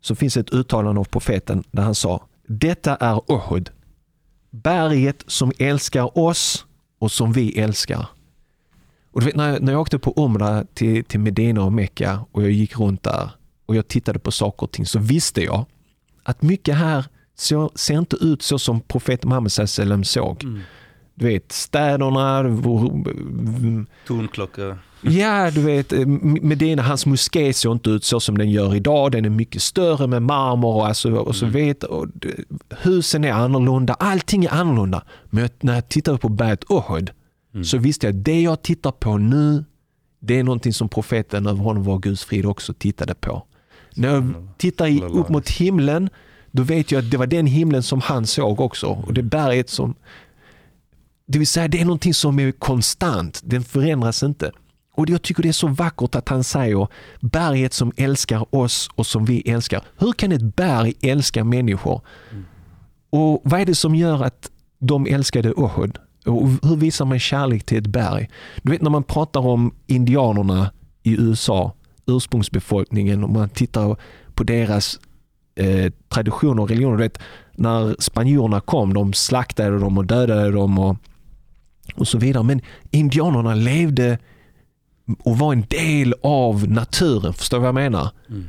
Så finns ett uttalande av profeten där han sa Detta är Uhud. Berget som älskar oss och som vi älskar. Och vet, när, jag, när jag åkte på Umra till, till Medina och Mekka och jag gick runt där och jag tittade på saker och ting så visste jag att mycket här så, ser inte ut så som profeten Muhammed sallam såg. Mm. Du vet städerna, vår- Tornklocka. Ja, du vet, eh, Medina, hans moské ser inte ut så som den gör idag. Den är mycket större med marmor och, alltså, och så Mm. vet, och husen är annorlunda. Allting är annorlunda. Men när jag tittade på berget Uhud Mm. så visste jag att det jag tittar på nu, det är någonting som profeten över honom var Guds frid också tittade på. När jag tittar i, upp mot himlen, då vet jag att det var den himlen som han såg också. Och det berget som... Det vill säga, det är någonting som är konstant. Den förändras inte. Och jag tycker det är så vackert att han säger berget som älskar oss och som vi älskar. Hur kan ett berg älska människor? Och vad är det som gör att de älskade Uhud? Och hur visar man kärlek till ett berg? Du vet när man pratar om indianerna i USA, ursprungsbefolkningen, och man tittar på deras eh, traditioner och religioner. Du vet, när spanjorerna kom, de slaktade dem och dödade dem och, och så vidare. Men indianerna levde och var en del av naturen. Förstår du vad jag menar? Mm.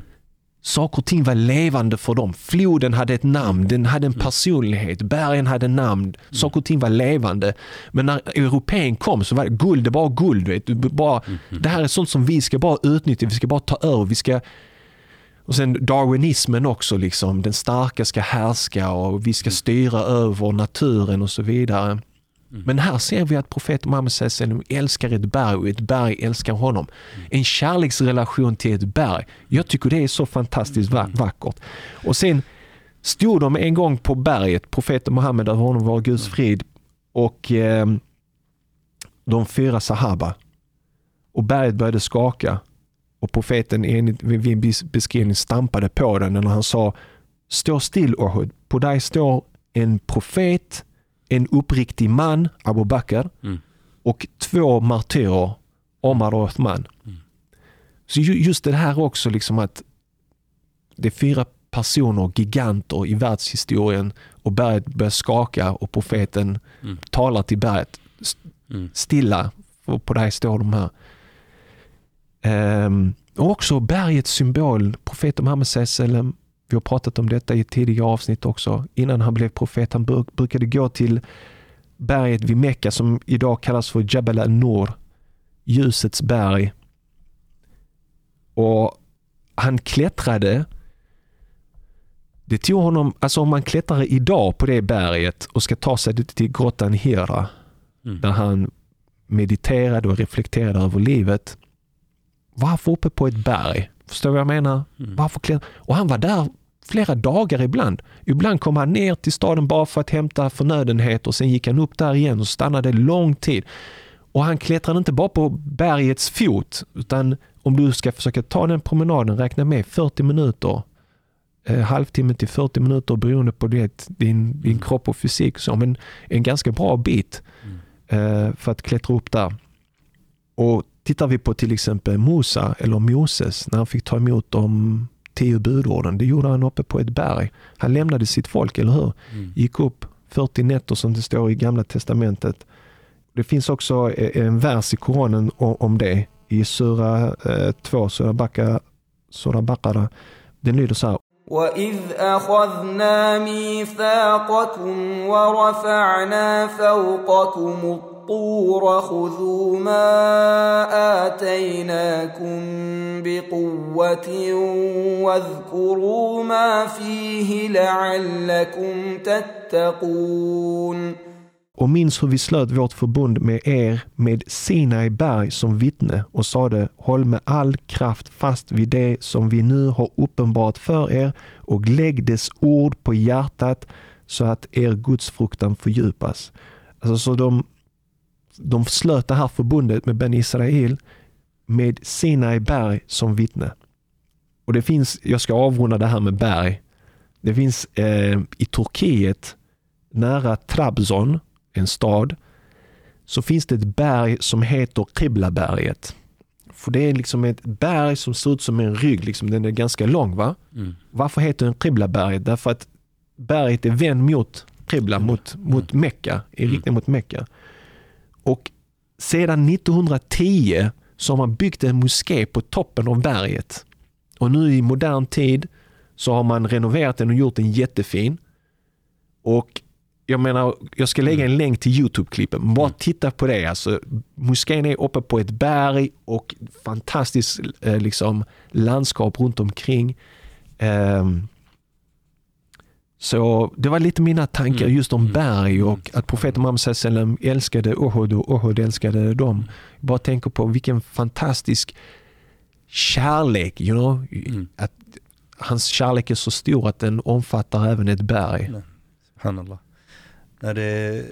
Saker och ting var levande för dem. Floden hade ett namn, den hade en personlighet, bergen hade namn. Saker och ting var levande. Men när europeen kom så var det guld, det var guld. Vet du. Bara, Det här är sånt som vi ska bara utnyttja, vi ska bara ta över. Vi ska, och sen darwinismen också, liksom. den starka ska härska och vi ska styra över naturen och så vidare. Men här ser vi att profeten Muhammed älskar ett berg och ett berg älskar honom. En kärleksrelation till ett berg. Jag tycker det är så fantastiskt va- vackert. Och sen stod de en gång på berget, profeten Muhammed över honom var Guds frid och eh, de fyra sahaba. Och berget började skaka och profeten enligt vid en beskrivning stampade på den när han sa Stå still Uhud, på dig står en profet, en uppriktig man, Abu Bakr, Mm. och två martyrer, Omar och Uthman. Så ju- just det här också, liksom att det är fyra personer, giganter i världshistorien och berget börjar skaka och profeten Mm. talar till berget. Mm. Stilla, för på dig står de här. Ehm, och också bergets symbol, profeten Muhammed vi har pratat om detta i ett tidigare avsnitt också. Innan han blev profet, han bruk- brukade gå till berget vid Mekka som idag kallas för Jabal al-Nur, ljusets berg. Och han klättrade det tog honom, alltså om man klättrar idag på det berget och ska ta sig till grottan Hira, Mm. där han mediterade och reflekterade över livet. Varför uppe på ett berg? Förstår du vad jag menar? Mm. Varför klä- Och han var där flera dagar ibland. Ibland kom han ner till staden bara för att hämta förnödenheter och sen gick han upp där igen och stannade lång tid. Och han klättrade inte bara på bergets fot utan om du ska försöka ta den promenaden, räkna med 40 minuter. Eh, halvtimme till 40 minuter beroende på det, din, din kropp och fysik. Så, men en ganska bra bit eh, för att klättra upp där. Och tittar vi på till exempel Musa eller Moses när han fick ta emot de tio budorden. Det gjorde han uppe på ett berg. Han lämnade sitt folk, eller hur? Mm. Gick upp 40 nätter som det står i gamla testamentet. Det finns också eh, en vers i Koranen om det i sura 2, sura Baqara. Sura Baqara. Den lyder så här. وإذ أخذنا ميثاقكم ورفعنا فوقكم الطور خذوا ما آتيناكم بقوة واذكروا ما فيه لعلكم تتقون Och minns hur vi slöt vårt förbund med er med Sinai berg som vittne och sade håll med all kraft fast vid det som vi nu har uppenbart för er och lägg dess ord på hjärtat så att er gudsfruktan fördjupas. Alltså så de, de slöt det här förbundet med Ben Israel med Sinai berg som vittne. Och det finns, jag ska avrunda det här med berg. Det finns eh, i Turkiet nära Trabzon, en stad, så finns det ett berg som heter Qiblaberget. För det är liksom ett berg som ser ut som en rygg, liksom, den är ganska lång va? Mm. Varför heter den Qiblaberget? Därför att berget är vänd mot Qibla, mot, mot Mecka, i riktning mot Mecka. Och sedan 1910 så har man byggt en moské på toppen av berget. Och nu i modern tid så har man renoverat den och gjort den jättefin. Och jag menar, jag ska lägga en länk till Youtube-klippen. Bara titta på det. Alltså, moskén är uppe på ett berg och fantastiskt eh, liksom, landskap runt omkring. Ehm, så det var lite mina tankar Mm. just om Mm. berg och Mm. att profeten Muhammed älskade Uhud och Uhud älskade dem. Jag bara tänker på vilken fantastisk kärlek, you know? Mm. Att hans kärlek är så stor att den omfattar även ett berg. Subhanallah. Nej, det är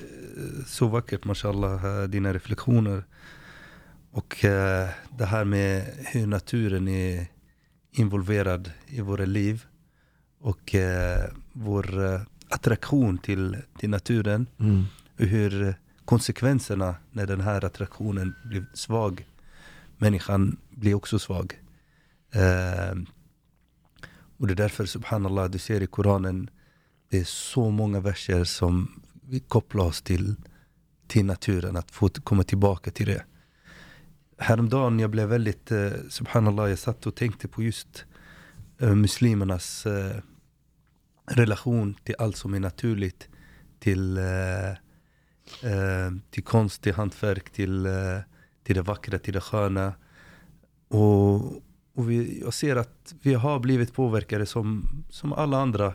så vackert mashallah, eh, dina reflektioner. Och eh, det här med hur naturen är involverad i våra liv. Och eh, vår eh, attraktion till, till naturen. Mm. Och hur konsekvenserna när den här attraktionen blir svag. Människan blir också svag. Och det är därför subhanallah, du ser i Koranen det är så många verser som vi kopplar oss till, till naturen, att få komma tillbaka till det. Häromdagen jag blev väldigt, eh, subhanallah, jag satt och tänkte på just eh, muslimernas eh, relation till allt som är naturligt. Till, eh, eh, till konst, till hantverk, till, eh, till det vackra, till det sköna. Och, och vi, jag ser att vi har blivit påverkade som, som alla andra.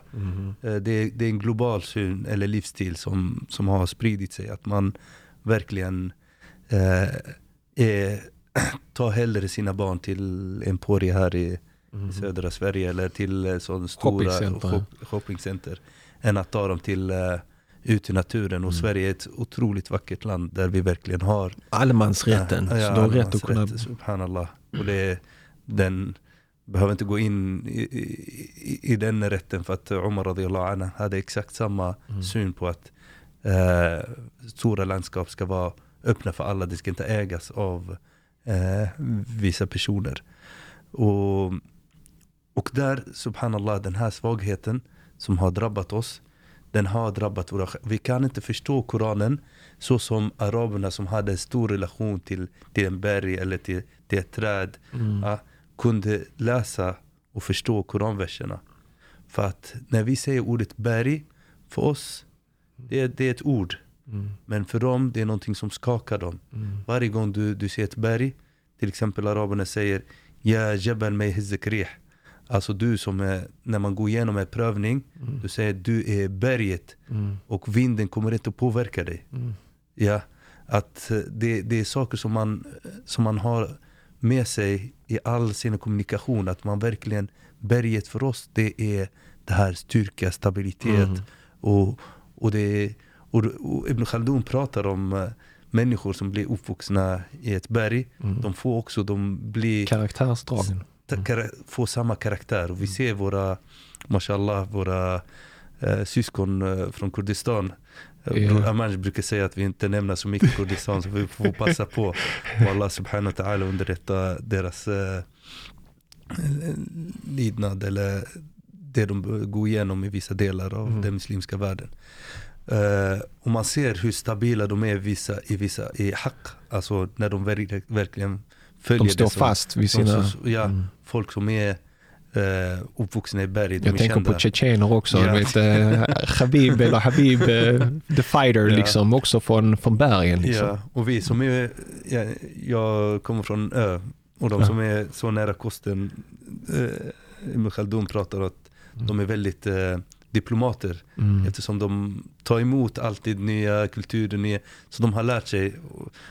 Eh, det, är- det är en global syn eller livsstil som, som har spridit sig. Att man verkligen eh, är, tar hellre sina barn till Emporia här i Mhm. södra Sverige eller till eh, sån stora Shoppingcenter. shop- shoppingcenter. Än att ta dem till eh, ut i naturen. Och Mm. Sverige är ett otroligt vackert land där vi verkligen har Allemansrätten. Ja, ja, så du har rätt att kunna... Subhanallah. Och det är, den behöver inte gå in i, i, i den rätten för att radiallahu anhu hade exakt samma Mm. syn på att eh, stora landskap ska vara öppna för alla. Det ska inte ägas av eh, vissa personer. Och, och där, subhanallah, den här svagheten som har drabbat oss, den har drabbat våra Vi kan inte förstå Koranen så som araberna som hade en stor relation till, till en berg eller till, till ett träd Mm. ja, kunde läsa och förstå koranverserna. För att när vi säger ordet berg, för oss, det är, det är ett ord. Mm. Men för dem, det är någonting som skakar dem. Mm. Varje gång du, du ser ett berg, till exempel araberna säger Ja jabal mig hizzak rih. Alltså du som är, när man går igenom en prövning, Mm. du säger du är berget Mm. och vinden kommer inte att påverka dig. Mm. Ja, att eh, det, det är saker som man, som man har med sig i all sin kommunikation. Att man verkligen, berget för oss det är det här styrka, stabilitet. Mm. Och, och, det, och, och Ibn Khaldun pratar om eh, människor som blir uppvuxna i ett berg. Mm. De får också, de blir Karaktärsdragen. ta- kara- få samma karaktär. Och vi Mm. ser våra, mashallah, våra eh, syskon eh, från Kurdistan. Ja. Amanj brukar säga att vi inte nämner så mycket Kurdistan så vi får passa på. Och Allah subhanahu wa ta'ala underrätta deras eh, lidnad eller det de går igenom i vissa delar av Mm. den muslimska världen. Eh, och man ser hur stabila de är vissa, i, vissa, i haq, alltså när de verk, verkligen följer De står det som, fast vid sina... som- ja, Mm. folk som är eh, uppvuxna i berg, Jag tänker kända. på tjetjener också. Ja. Vet, eh, Habib eller Habib, eh, the fighter Ja. liksom, också från, från bergen. Liksom. Ja, och vi som är, ja, jag kommer från ö och de som är så nära kusten, eh, Ibn Khaldun pratar att Mm. de är väldigt eh, diplomater Mm. eftersom de tar emot alltid nya kulturer, nya, så de har lärt sig.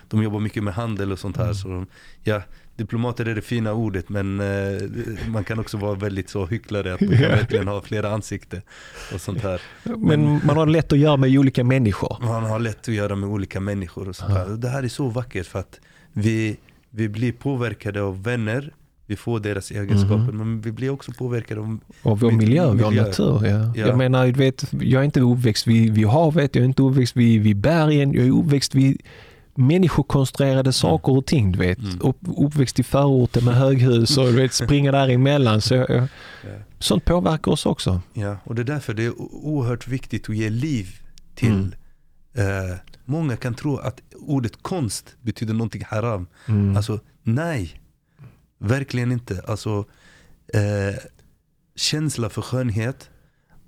De jobbar mycket med handel och sånt här. Mm. Så de, ja, diplomater är det fina ordet men eh, man kan också vara väldigt så hycklare att man kan verkligen ha flera ansikten och sånt här. Men man har lätt att göra med olika människor. Man har lätt att göra med olika människor och sånt här. Det här är så vackert för att vi, vi blir påverkade av vänner, vi får deras egenskaper, Mhm. men vi blir också påverkade av Och vår Mi- miljö, vår miljö. natur. Ja. Ja. Jag menar, du vet, jag är inte uppväxt vid, vid havet, jag är inte uppväxt vid, vid bergen, jag är uppväxt vid människokonstruerade saker och ting. Du vet. Mm. Upp, uppväxt i förorten med höghus och du vet, springa däremellan. Så, Ja. sånt påverkar oss också. Ja, och det är därför det är oerhört viktigt att ge liv till Mm. eh, Många kan tro att ordet konst betyder någonting haram. Mm. Alltså nej, verkligen inte. Alltså eh, känsla för skönhet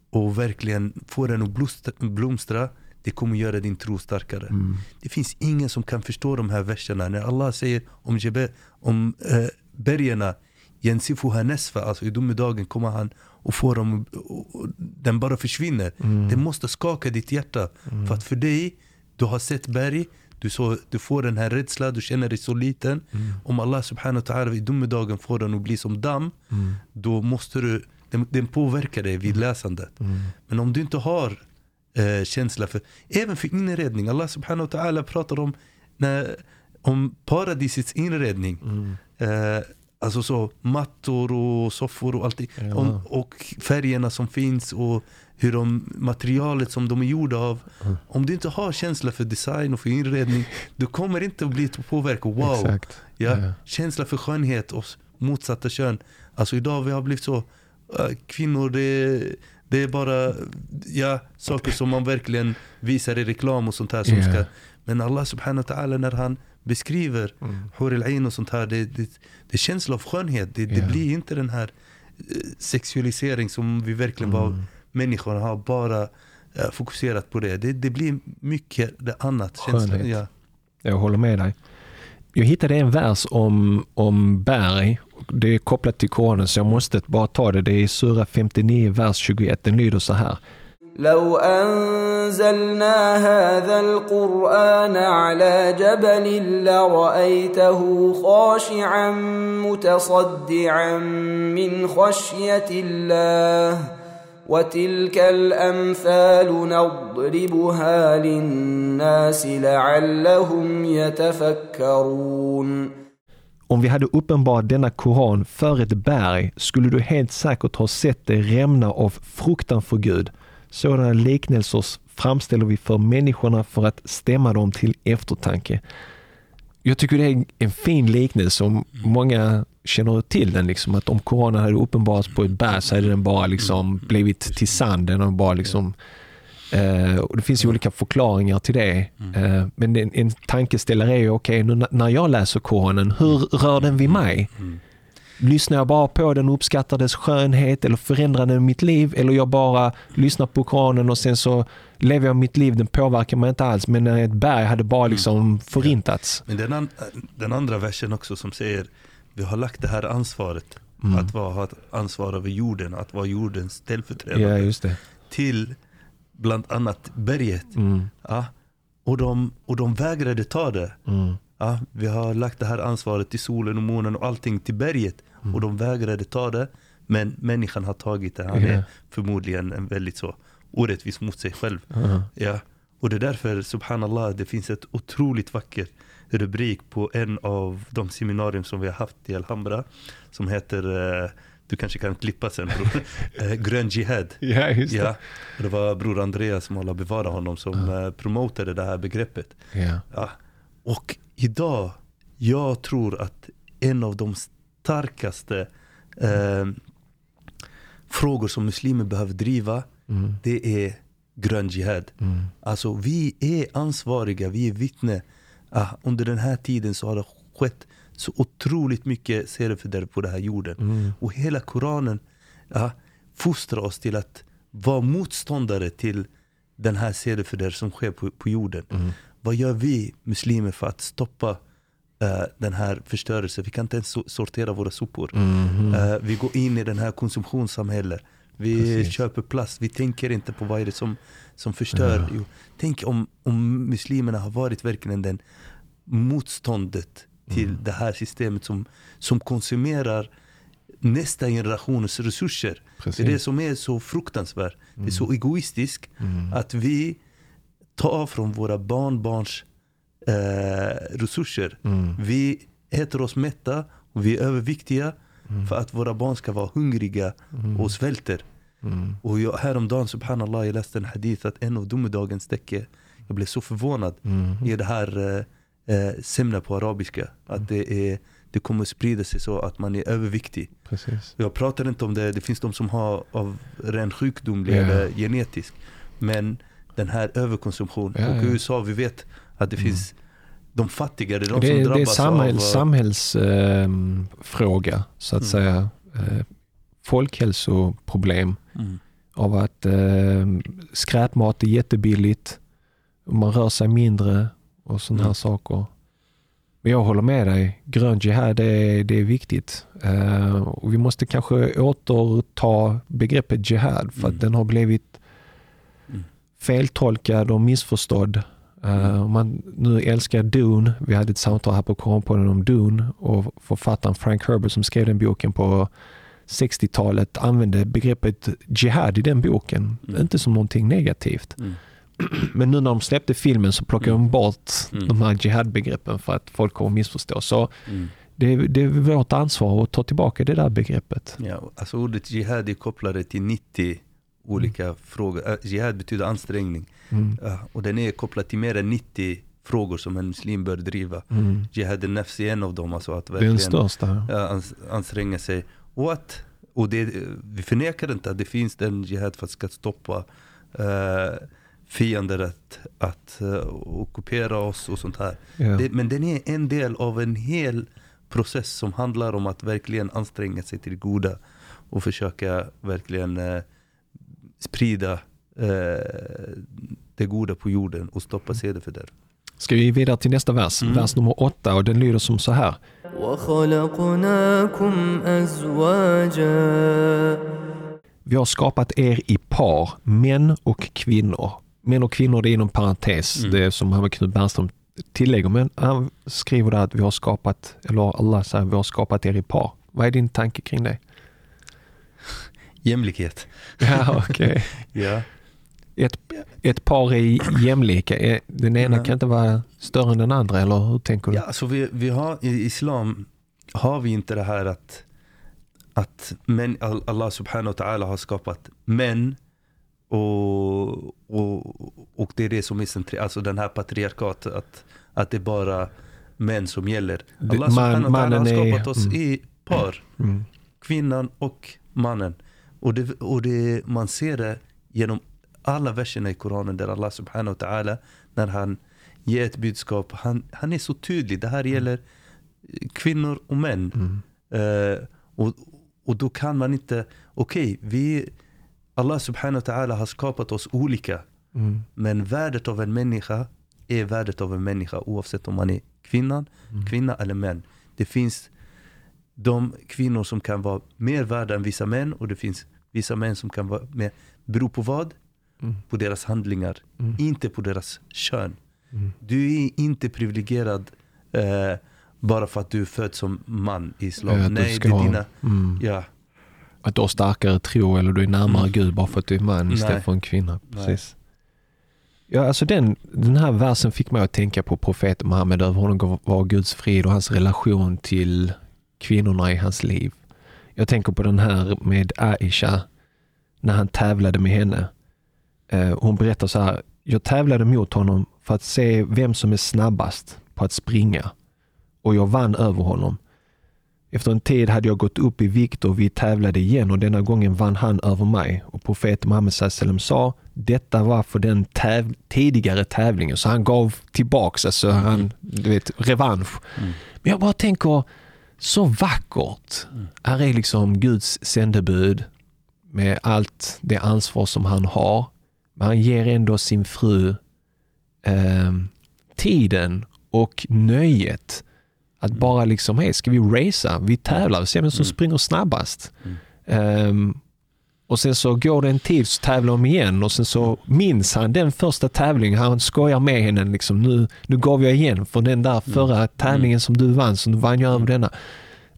och verkligen få den att blomstra, blomstra det kommer göra din tro starkare. Mm. Det finns ingen som kan förstå de här verserna. När Allah säger om, Jebe, om eh, Jensifuha Nesfa, alltså i domedagen kommer han och får dem, och, och, den bara försvinner. Mm. Det måste skaka ditt hjärta. För att för dig, du har sett berg, du, så, du får den här rädslan, du känner dig så liten. Mm. Om Allah subhanahu wa ta'ala i domedagen får den att bli som damm, Mm. då måste du, den, den påverkar dig vid läsandet. Mm. Men om du inte har eh, känsla för, även för inredning, Allah subhanahu wa ta'ala pratar om, när, om paradisets inredning. Mm. Eh, alltså så mattor och soffor och allting. Ja. Om, och färgerna som finns och hur de, materialet som de är gjorda av. Mm. Om du inte har känsla för design och för inredning, du kommer inte att bli påverkad. Wow! Exakt. Ja, Ja. Känsla för skönhet och motsatta kön. Alltså idag vi har blivit så, äh, kvinnor det, det är bara ja, saker som man verkligen visar i reklam och sånt här. Som Ja. ska, men Allah subhanahu wa ta'ala när han beskriver Mm. Hur och sånt här, det, det, det är känsla av skönhet. Det, det Ja. blir inte den här eh, sexualisering som vi verkligen bara, Mm. människorna har bara eh, fokuserat på det. det. Det blir mycket det annat. Känsla, Skönhet. ja. Jag håller med dig. Jag hittade en vers om, om berg. Det är kopplat till Koranen så jag måste bara ta det. Det är i Sura 59, vers 21. Den lyder så här. لو أنزلنا هذا القرآن على جبل لرأيته خاشعا متصدعا من خشية الله وتلك الأمثال نضربها للناس لعلهم يتفكرون Om vi hade uppenbarat denna Koran för ett berg skulle du helt säkert ha sett det rämna av fruktan för Gud. Sådana liknelser framställer vi för människorna för att stämma dem till eftertanke. Jag tycker det är en fin liknelse om många känner till den. Liksom, att om Koranen hade uppenbarats på ett berg så hade den bara liksom blivit till sanden och bara liksom Eh, och det finns ju olika förklaringar till det. Eh, men en, en tankeställare är ju, okej, n- när jag läser Koranen, hur rör den vid mig? Lyssnar jag bara på den och uppskattar dess skönhet eller förändrar den mitt liv? Eller jag bara lyssnar på Koranen och sen så lever jag mitt liv, den påverkar mig inte alls. Men när ett berg hade bara liksom förintats. Men den, an, den andra versen också som säger vi har lagt det här ansvaret Mm. att vara, ha ett ansvar över jorden, att vara jordens ställföreträdare Ja, till bland annat berget. Mm, Ja, och, de, och de vägrade ta det. mm, Ja, vi har lagt det här ansvaret till solen och månen och allting till berget. Mm. Och de vägrade ta det. Men människan har tagit det. Han Ja. är förmodligen en väldigt så orättvis mot sig själv. ja. Ja. Och det är därför, subhanallah, det finns ett otroligt vackert rubrik på en av de seminarium som vi har haft i Alhambra. Som heter, eh, du kanske kan klippa sen bror, eh, Grön Jihad. ja, just det. Ja, och det var bror Andreas, som Allah bevara honom, som eh, promotade det här begreppet. Ja. Ja. Och idag, jag tror att en av de starkaste eh, frågor som muslimer behöver driva, Mm, det är grön jihad. mm, Alltså vi är ansvariga, vi är vittne. Ah, under den här tiden så har det skett så otroligt mycket seriefördärv på den här jorden. mm, Och hela Koranen ja, fostrar oss till att vara motståndare till den här seriefördärv som sker på, på jorden. mm. Vad gör vi muslimer för att stoppa eh, den här förstörelsen? Vi kan inte ens so- sortera våra sopor. Mhm. Eh, vi går in i den här konsumtionssamhället. Vi Precis. köper plast, vi tänker inte på vad är det som, som förstör. Ja. Jo, tänk om, om muslimerna har varit verkligen den motståndet till Mm. det här systemet som, som konsumerar nästa generations resurser. Precis. Det är det som är så fruktansvärt. Det är så egoistiskt Mm. att vi tar från våra barnbarns eh, resurser. Mm. Vi äter oss mätta och vi är överviktiga Mm. för att våra barn ska vara hungriga och svälter. Mm. Och jag, häromdagen, subhanallah, jag läste en hadith att en av domedagens tecken, jag blev så förvånad Mm. i det här eh, eh, semna på arabiska. Att det, är, det kommer sprida sig så att man är överviktig. Precis. Jag pratar inte om det, det finns de som har av ren sjukdomlig Ja. eller genetisk. Men den här överkonsumtion. Ja, och i. USA, vi vet att det finns de fattiga, det är de Det, som är- det är drabbas samhäll, av... samhällsfråga så att Mm. säga. Eh, folkhälsoproblem Mm. av att eh, skräpmat är jättebilligt. Man rör sig mindre och sådana här Mm. saker. Men jag håller med dig. Grön jihad det är, det är viktigt. Eh, och vi måste kanske återta begreppet jihad för att Mm. den har blivit Mm. feltolkad och missförstådd. Om man nu älskar Dune, vi hade ett samtal här på Koranpodden om Dune och författaren Frank Herbert som skrev den boken på 60-talet använde begreppet jihad i den boken. Mm. Inte som någonting negativt. Mm. Men nu när de släppte filmen så plockade de bort Mm. de här jihad-begreppen för att folk kommer missförstå. Så Mm. det, är- det är vårt ansvar att ta tillbaka det där begreppet. Ja, alltså ordet jihad är kopplade till 90 olika frågor. Äh, jihad betyder ansträngning. Mm. Och den är kopplad till mer än 90 frågor som en muslim bör driva. Mm. Jihad nafs är en av dem. Alltså att Det är verkligen den största. ja, ans anstränga sig. Och att, och det, vi förnekar inte att det finns en jihad för att ska stoppa uh, fienderätt att uh, ockupera oss och sånt här. Yeah. Det, men den är en del av en hel process som handlar om att verkligen anstränga sig till det goda och försöka verkligen uh, sprida uh, det goda på jorden och stoppa mm. sedefördärv. Ska vi vidare till nästa vers, mm. vers nummer åtta och den lyder som så här. Vi har skapat er i par, män och kvinnor. Män och kvinnor det är inom parentes, Mm. det som Hammarby Knut Bernström tillägger. Men han skriver där att vi har skapat, eller Allah säger vi har skapat er i par. Vad är din tanke kring det? Jämlikhet. Ja, okej. Ja. Ett, ett par är jämlika. Den ena Nej. kan inte vara större än den andra, eller hur tänker du? Ja, alltså vi, vi har, I islam har vi inte det här att, att Al- Allah subhanahu wa ta'ala har skapat män och, och, och det är det som är centralt, alltså den här patriarkatet, att, att det är bara män som gäller. Det- Allah ta'ala mannen har är- skapat oss mm. i par, Mm. kvinnan och mannen. Och, det, och det, man ser det genom alla verserna i Koranen där Allah subhanahu wa ta'ala, när han ger ett budskap, han, han är så tydlig. Det här gäller kvinnor och män. Mm. Eh, och, och då kan man inte, okej, vi Allah subhanahu wa ta'ala har skapat oss olika. Mm. Men värdet av en människa är värdet av en människa oavsett om man är kvinnan, Mm. kvinna eller män. Det finns de kvinnor som kan vara mer värda än vissa män och det finns vissa män som kan vara mer, beror på vad? Mm. På deras handlingar, Mm. inte på deras kön. Mm. Du är inte privilegierad eh, bara för att du är född som man i islam. Ja, Nej, det är ha- dina, Mm. ja, Att du har starkare tro eller du är närmare Mm. Gud bara för att du är man Nej. istället för en kvinna. Nej. Precis. Ja, alltså den, den här versen fick mig att tänka på profeten Muhammed, över honom var Guds frid och hans relation till kvinnorna i hans liv. Jag tänker på den här med Aisha, när han tävlade med henne. Eh, hon berättar så här, jag tävlade mot honom för att se vem som är snabbast på att springa och jag vann över honom. Efter en tid hade jag gått upp i vikt och vi tävlade igen och denna gången vann han över mig. Och profeten Muhammed sallam sa, detta var för den täv- tidigare tävlingen. Så han gav tillbaks, alltså han, du vet, revansch. Mm. Men jag bara tänker, så vackert. Mm. Här är liksom Guds sändebud med allt det ansvar som han har. Men han ger ändå sin fru eh, tiden och nöjet att Mm. bara liksom, hej, ska vi racea? Vi tävlar, vi ser vem som Mm. springer snabbast. Ehm, och sen så går det en tid så tävlar de igen och sen så minns han den första tävlingen. Han skojar med henne liksom, nu, nu gav jag igen för den där förra tävlingen som du vann, så nu vann jag över denna.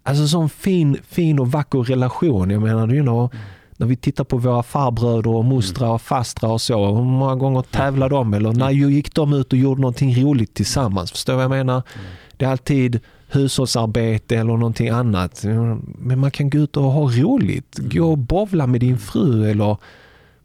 Alltså sån fin, fin och vacker relation. Jag menar, you know, när vi tittar på våra farbröder och mostrar och fastrar och så, hur många gånger tävlade de? Eller när gick de ut och gjorde någonting roligt tillsammans? Förstår du vad jag menar? Det är alltid hushållsarbete eller någonting annat. Men man kan gå ut och ha roligt. Gå och bovla med din fru eller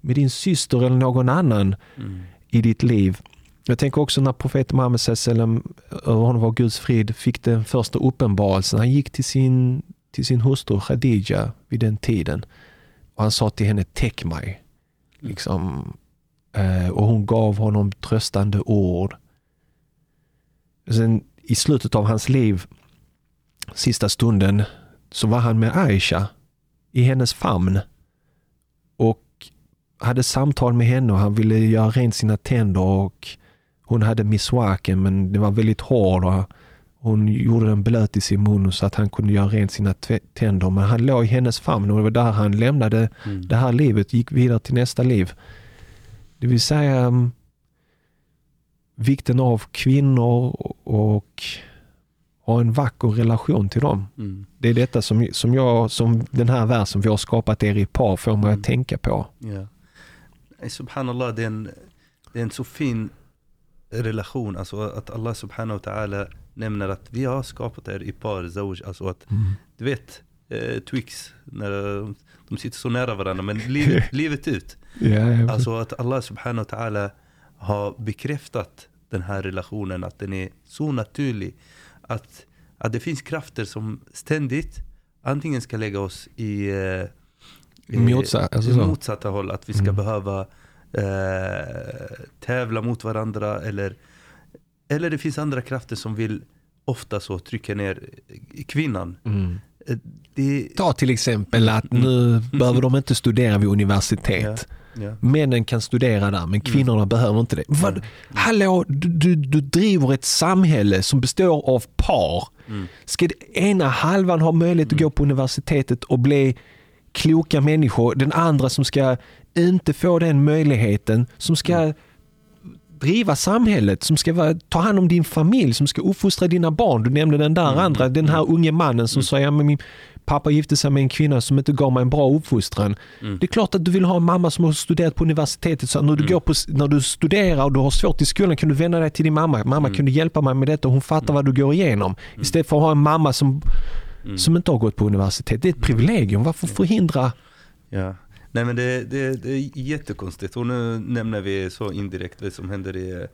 med din syster eller någon annan Mm. i ditt liv. Jag tänker också när profeten Muhammed sallam, över honom var Guds frid, fick den första uppenbarelsen. Han gick till sin, till sin hustru Khadija vid den tiden och han sa till henne, täck mig. Liksom, eh, och hon gav honom tröstande ord. Sen i slutet av hans liv, sista stunden, så var han med Aisha i hennes famn och hade samtal med henne och han ville göra rent sina tänder och hon hade miswaken men den var väldigt hård och hon gjorde den blöt i sin mun så att han kunde göra rent sina tänder. Men han låg i hennes famn och det var där han lämnade Mm. det här livet, gick vidare till nästa liv. Det vill säga um, vikten av kvinnor och ha en vacker relation till dem. Mm. Det är detta som, som, jag, som den här versen vi har skapat er i par får mig Mm. att tänka på. Ja. Subhanallah, det är, en, det är en så fin relation. Alltså att Allah subhanahu wa ta'ala nämner att vi har skapat er i par, zawj. Alltså att, du vet, eh, Twix, när de sitter så nära varandra, men livet, livet ut. Ja, Alltså att Allah subhanahu wa ta'ala har bekräftat den här relationen, att den är så naturlig. Att, att det finns krafter som ständigt antingen ska lägga oss i, eh, i Motsa- alltså motsatta håll. Att vi ska Mm. behöva eh, tävla mot varandra. Eller, eller det finns andra krafter som vill ofta så trycka ner kvinnan. Mm. Eh, Det, Ta till exempel att nu behöver de inte studera vid universitet. ja. Männen kan studera där men kvinnorna behöver inte det. Vad, hallå, du, du, du driver ett samhälle som består av par. Mm. Ska ena halvan ha möjlighet att gå på universitetet och bli kloka människor, den andra som ska inte få den möjligheten, som ska driva samhället, som ska vara, ta hand om din familj, som ska uppfostra dina barn. Du nämnde den där andra, den här unge mannen som sa ja, men min pappa gifte sig med en kvinna som inte gav mig en bra uppfostran. Mm. Det är klart att du vill ha en mamma som har studerat på universitetet. Så när, du går på, när du studerar och du har svårt i skolan kan du vända dig till din mamma. Mamma kan du hjälpa mig med detta? Hon fattar vad du går igenom. Istället för att ha en mamma som, som inte har gått på universitet. Det är ett privilegium. Varför förhindra? Ja. Nej men det, det, det är jättekonstigt. Och nu nämner vi så indirekt det som händer i,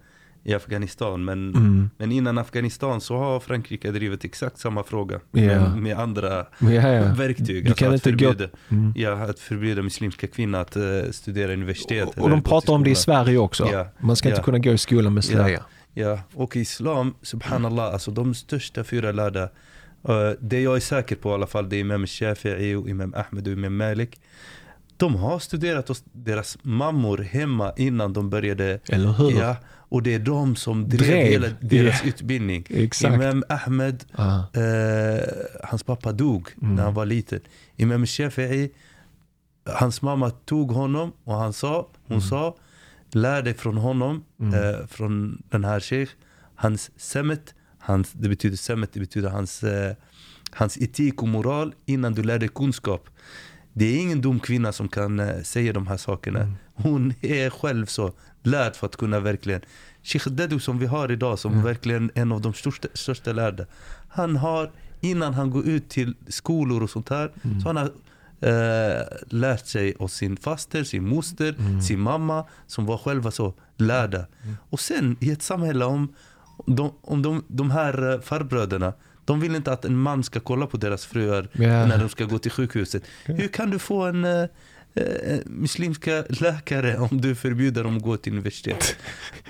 i Afghanistan. Men, Mm. men innan Afghanistan så har Frankrike drivit exakt samma fråga. Ja. Med, med andra ja. verktyg. Du kan att, inte förbjuda, Mm. ja, att förbjuda muslimska kvinnor att eh, studera universitet. Och eller de pratar om det i. Sverige också. Ja. Man ska inte kunna gå i skolan med slöja. Ja, och islam, subhanallah, alltså de största fyra lärda, eh, det jag är säker på i alla fall, det är Imam Shafi'i och Imam Ahmed och Imam Malik. De har studerat hos deras mammor hemma innan de började, Eller hur? ja, och det är de som drev, Drev, hela deras ja. utbildning. Exakt. Imam Ahmed, Ah. eh, hans pappa dog Mm. när han var liten. Imam Shafi'i, hans mamma tog honom och han sa, hon sa, lär dig från honom, Mm. eh, från den här sheikh, hans semet, hans, det betyder semet, det betyder hans, eh, hans etik och moral innan du lär dig kunskap. Det är ingen dum kvinna som kan eh, säga de här sakerna. Mm. Hon är själv så lärd för att kunna verkligen Sheikh Dedu som vi har idag som Mm. verkligen en av de största, största lärda. Han har innan han går ut till skolor och sånt här Mm. så han har eh, lärt sig av sin faster, sin moster, Mm. sin mamma som var själva så lärda. Och sen i ett samhälle om, de, om de, de här eh, farbröderna de vill inte att en man ska kolla på deras fruar Ja. när de ska gå till sjukhuset. Hur kan du få en eh, eh, muslimska läkare om du förbjuder dem att gå till universitet?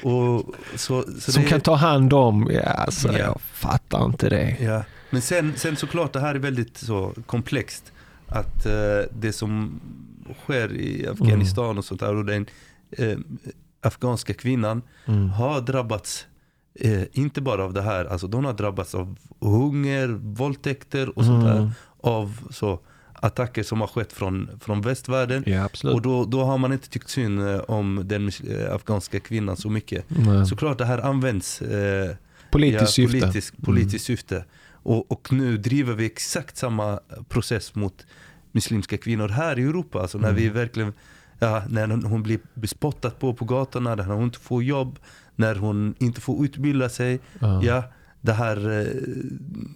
Och, så, så Som det- kan ta hand om, ja alltså Ja. jag fattar inte det. Ja, men sen, sen såklart det här är väldigt så komplext. Att eh, det som sker i Afghanistan och sånt där och den eh, afghanska kvinnan Mm. har drabbats eh, inte bara av det här, alltså de har drabbats av hunger, våldtäkter och sånt där. Mm. Av så attacker som har skett från, från västvärlden. Ja. Och då, då har man inte tyckt synd eh, om den eh, afghanska kvinnan så mycket. Nej. Såklart det här används eh, Politiskt ja, syfte. Politisk, politiskt syfte. Och, och nu driver vi exakt samma process mot muslimska kvinnor här i Europa. Alltså när Mm. vi verkligen, ja, när hon- blir bespottad på på gatorna, när hon inte får jobb, när hon inte får utbilda sig. Ja. Ja, det här eh,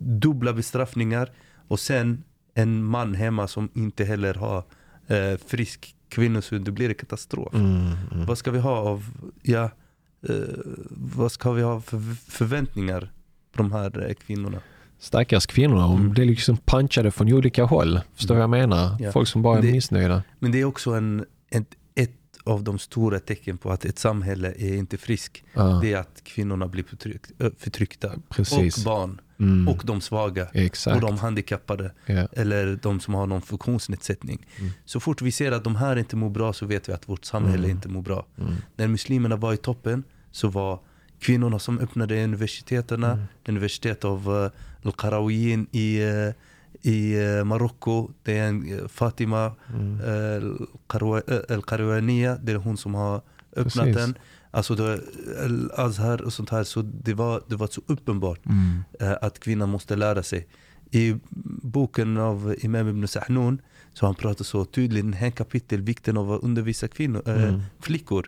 dubbla bestraffningar. Och sen en man hemma som inte heller har eh, frisk kvinnosyn. Det blir en katastrof. Mm, mm. Vad ska vi ha av, ja, eh, vad ska vi ha för förväntningar på de här eh, kvinnorna? Stackars kvinnor, de Mm. blir liksom punchade från olika håll. Förstår vad jag menar? Ja. Folk som bara är Det- missnöjda. Men det är också en, ett av de stora tecken på att ett samhälle är inte frisk. Ja, Det är att kvinnorna blir förtryck, förtryckta. precis. Och barn. Mm, Och de svaga. Exakt. Och de handikappade. ja. Eller de som har någon funktionsnedsättning. Mm. Så fort vi ser att de här inte mår bra så vet vi att vårt samhälle Mm. inte mår bra. Mm. När muslimerna var i toppen så var kvinnorna som öppnade universiteten, Mm. universitet av uh, Al-Qarawiyyin i, eh, i eh, Marocko. Det är en eh, Fatima Mm. Al-Qarwa- eh, Al-Qarawaniya, det är hon som har öppnat Precis. den. Alltså det, Al-Azhar och sånt här, så det var, det var så uppenbart Mm. att kvinnan måste lära sig. I boken av Imam Ibn Sahnun så han pratar så tydligt i här kapitel vikten av att undervisa kvinnor, Mm. flickor.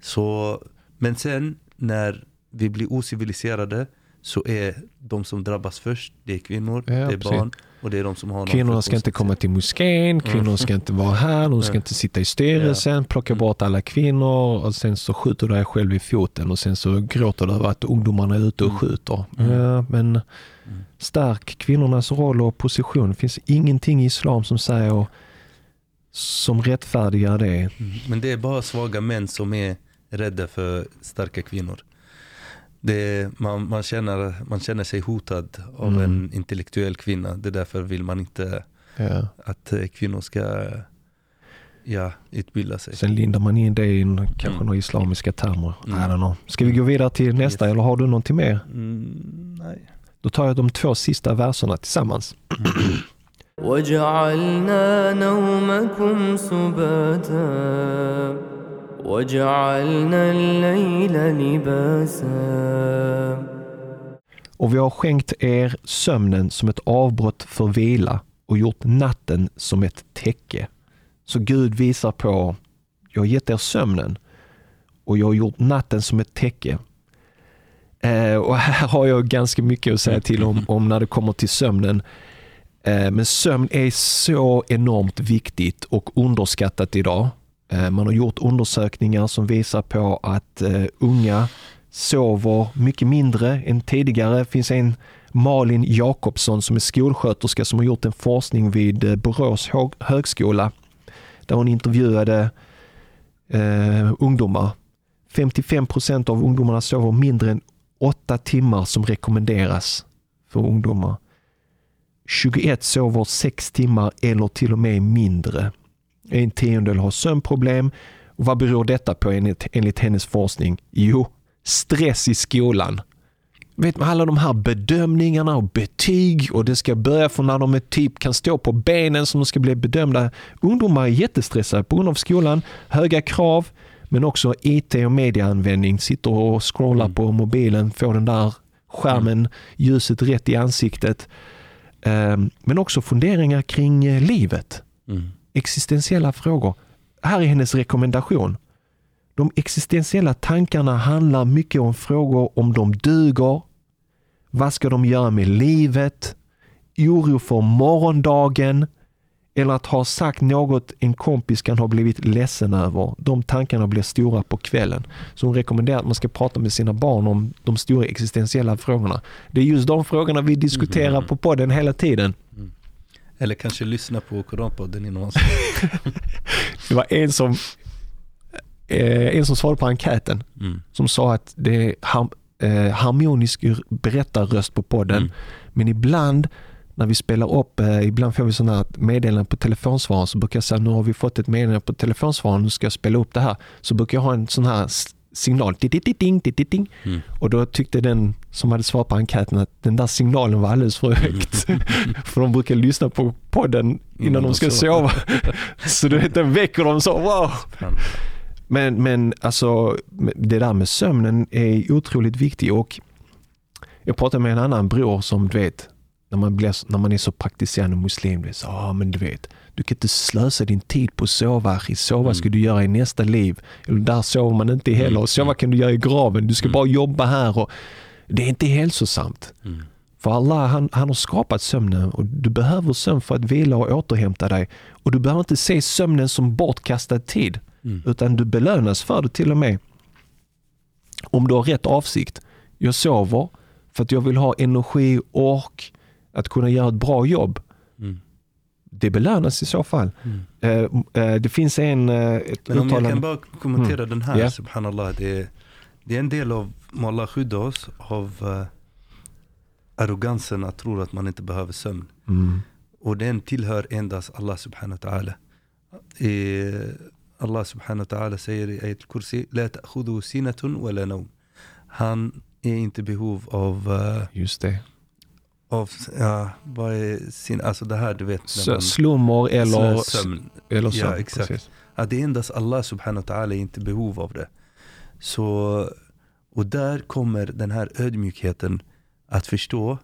Så, men sen när vi blir ociviliserade så är de som drabbas först, det är kvinnor, Ja, det är precis. barn och det är de som har Kvinnorna ska inte komma till moskén, kvinnor ska inte vara här, de ska Mm. inte sitta i styrelsen, plocka Mm. bort alla kvinnor och sen så skjuter du dig själv i foten och sen så gråter du över att ungdomarna är ute och Mm. skjuter. Mm. Ja, men stärk kvinnornas roll och position. Det finns ingenting i islam som säger som rättfärdigar det. Mm. Men det är bara svaga män som är rädda för starka kvinnor. Det är, man, man, känner, man känner sig hotad av Mm. en intellektuell kvinna. Det är därför vill man inte Ja. att eh, kvinnor ska ja, utbilda sig. Sen lindar man in det i en- kanske Mm. några islamiska termer. Mm. I don't know. Ska vi gå vidare till nästa Yes. eller har du någonting mer? Mm, nej. Då tar jag de två sista verserna tillsammans. وجعلنا نومكم سباتا وجعلنا الليل لباسا och vi har skänkt er sömnen som ett avbrott för vila och gjort natten som ett täcke. Så Gud visar på, jag har gett er sömnen och jag har gjort natten som ett täcke. Eh, och här har jag ganska mycket att säga till om, om när det kommer till sömnen. Eh, men sömn är så enormt viktigt och underskattat idag. Eh, man har gjort undersökningar som visar på att eh, unga sover mycket mindre än tidigare. Det finns en Malin Jakobsson som är skolsköterska som har gjort en forskning vid eh, Borås högskola där hon intervjuade eh, ungdomar. 55 procent av ungdomarna sover mindre än åtta timmar som rekommenderas för ungdomar. 21 sover 6 timmar eller till och med mindre. En tiondel har sömnproblem. Och vad beror detta på enligt, enligt hennes forskning? Jo, stress i skolan. Vet man alla de här bedömningarna och betyg och det ska börja från när de är typ kan stå på benen som de ska bli bedömda. Ungdomar är jättestressade på grund av skolan, höga krav, men också IT och medieanvändning. Sitter och scrollar Mm. på mobilen, får den där skärmen, ljuset rätt i ansiktet. Ehm, Men också funderingar kring eh, livet Mm. Existentiella frågor. Här är hennes rekommendation. De existentiella tankarna handlar mycket om frågor om de duger, vad ska de göra med livet, oro för morgondagen eller att ha sagt något en kompis kan ha blivit ledsen över. De tankarna blir stora på kvällen. Så hon rekommenderar att man ska prata med sina barn om de stora existentiella frågorna. Det är just de frågorna vi diskuterar på podden hela tiden. Eller kanske lyssna på Koranpodden innan Det var en som, eh, en som svarade på enkäten mm. som sa att det är har, eh, harmonisk berättarröst på podden. Mm. Men ibland när vi spelar upp, eh, ibland får vi sådana meddelanden på telefonsvararen så brukar jag säga nu har vi fått ett meddelande på telefonsvararen, nu ska jag spela upp det här. Så brukar jag ha en sån här signal, ding, ding, ding, Mm. och då tyckte den som hade svarat på enkäten att den där signalen var alldeles för högt. för de brukar lyssna på podden innan Mm, de ska så. sova. så du vet, den väcker dem så, wow! Men, men alltså det där med sömnen är otroligt viktigt och jag pratade med en annan bror som du vet, när man, blir, när man är så praktiserande muslim, det är så, ah, men du vet, du kan inte slösa din tid på att sova. I sova Mm. ska du göra i nästa liv. Där sover man inte heller. Och sova kan du göra i graven. Du ska Mm. bara jobba här. Och det är inte hälsosamt. Mm. För Allah han, han har skapat sömnen och du behöver sömn för att vila och återhämta dig. Och du behöver inte se sömnen som bortkastad tid. Mm. Utan du belönas för det till och med. Om du har rätt avsikt. Jag sover för att jag vill ha energi och att kunna göra ett bra jobb. Mm. Det belönas i så fall. Mm. Eh, eh, det finns en, eh, Men om jag uttalande. kan bara kommentera den här, Ja. subhanallah. Det är, det är en del av, må Allah skydda oss, av uh, arrogansen att tro att man inte behöver sömn. Mm. Och den tillhör endast Allah subhanahu wa ta'ala. Allah subhanahu wa ta'ala säger i Ayat al-Kursi, La sinatun. Han är inte behov av, eh, Just det. Av ja, vad är sin, alltså det här du vet. man- slummer eller, sömn. eller Ja, sömn. exakt. precis. Att det är endast Allah subhanahu wa ta'ala är inte behov av det. Så, och där kommer den här ödmjukheten att förstå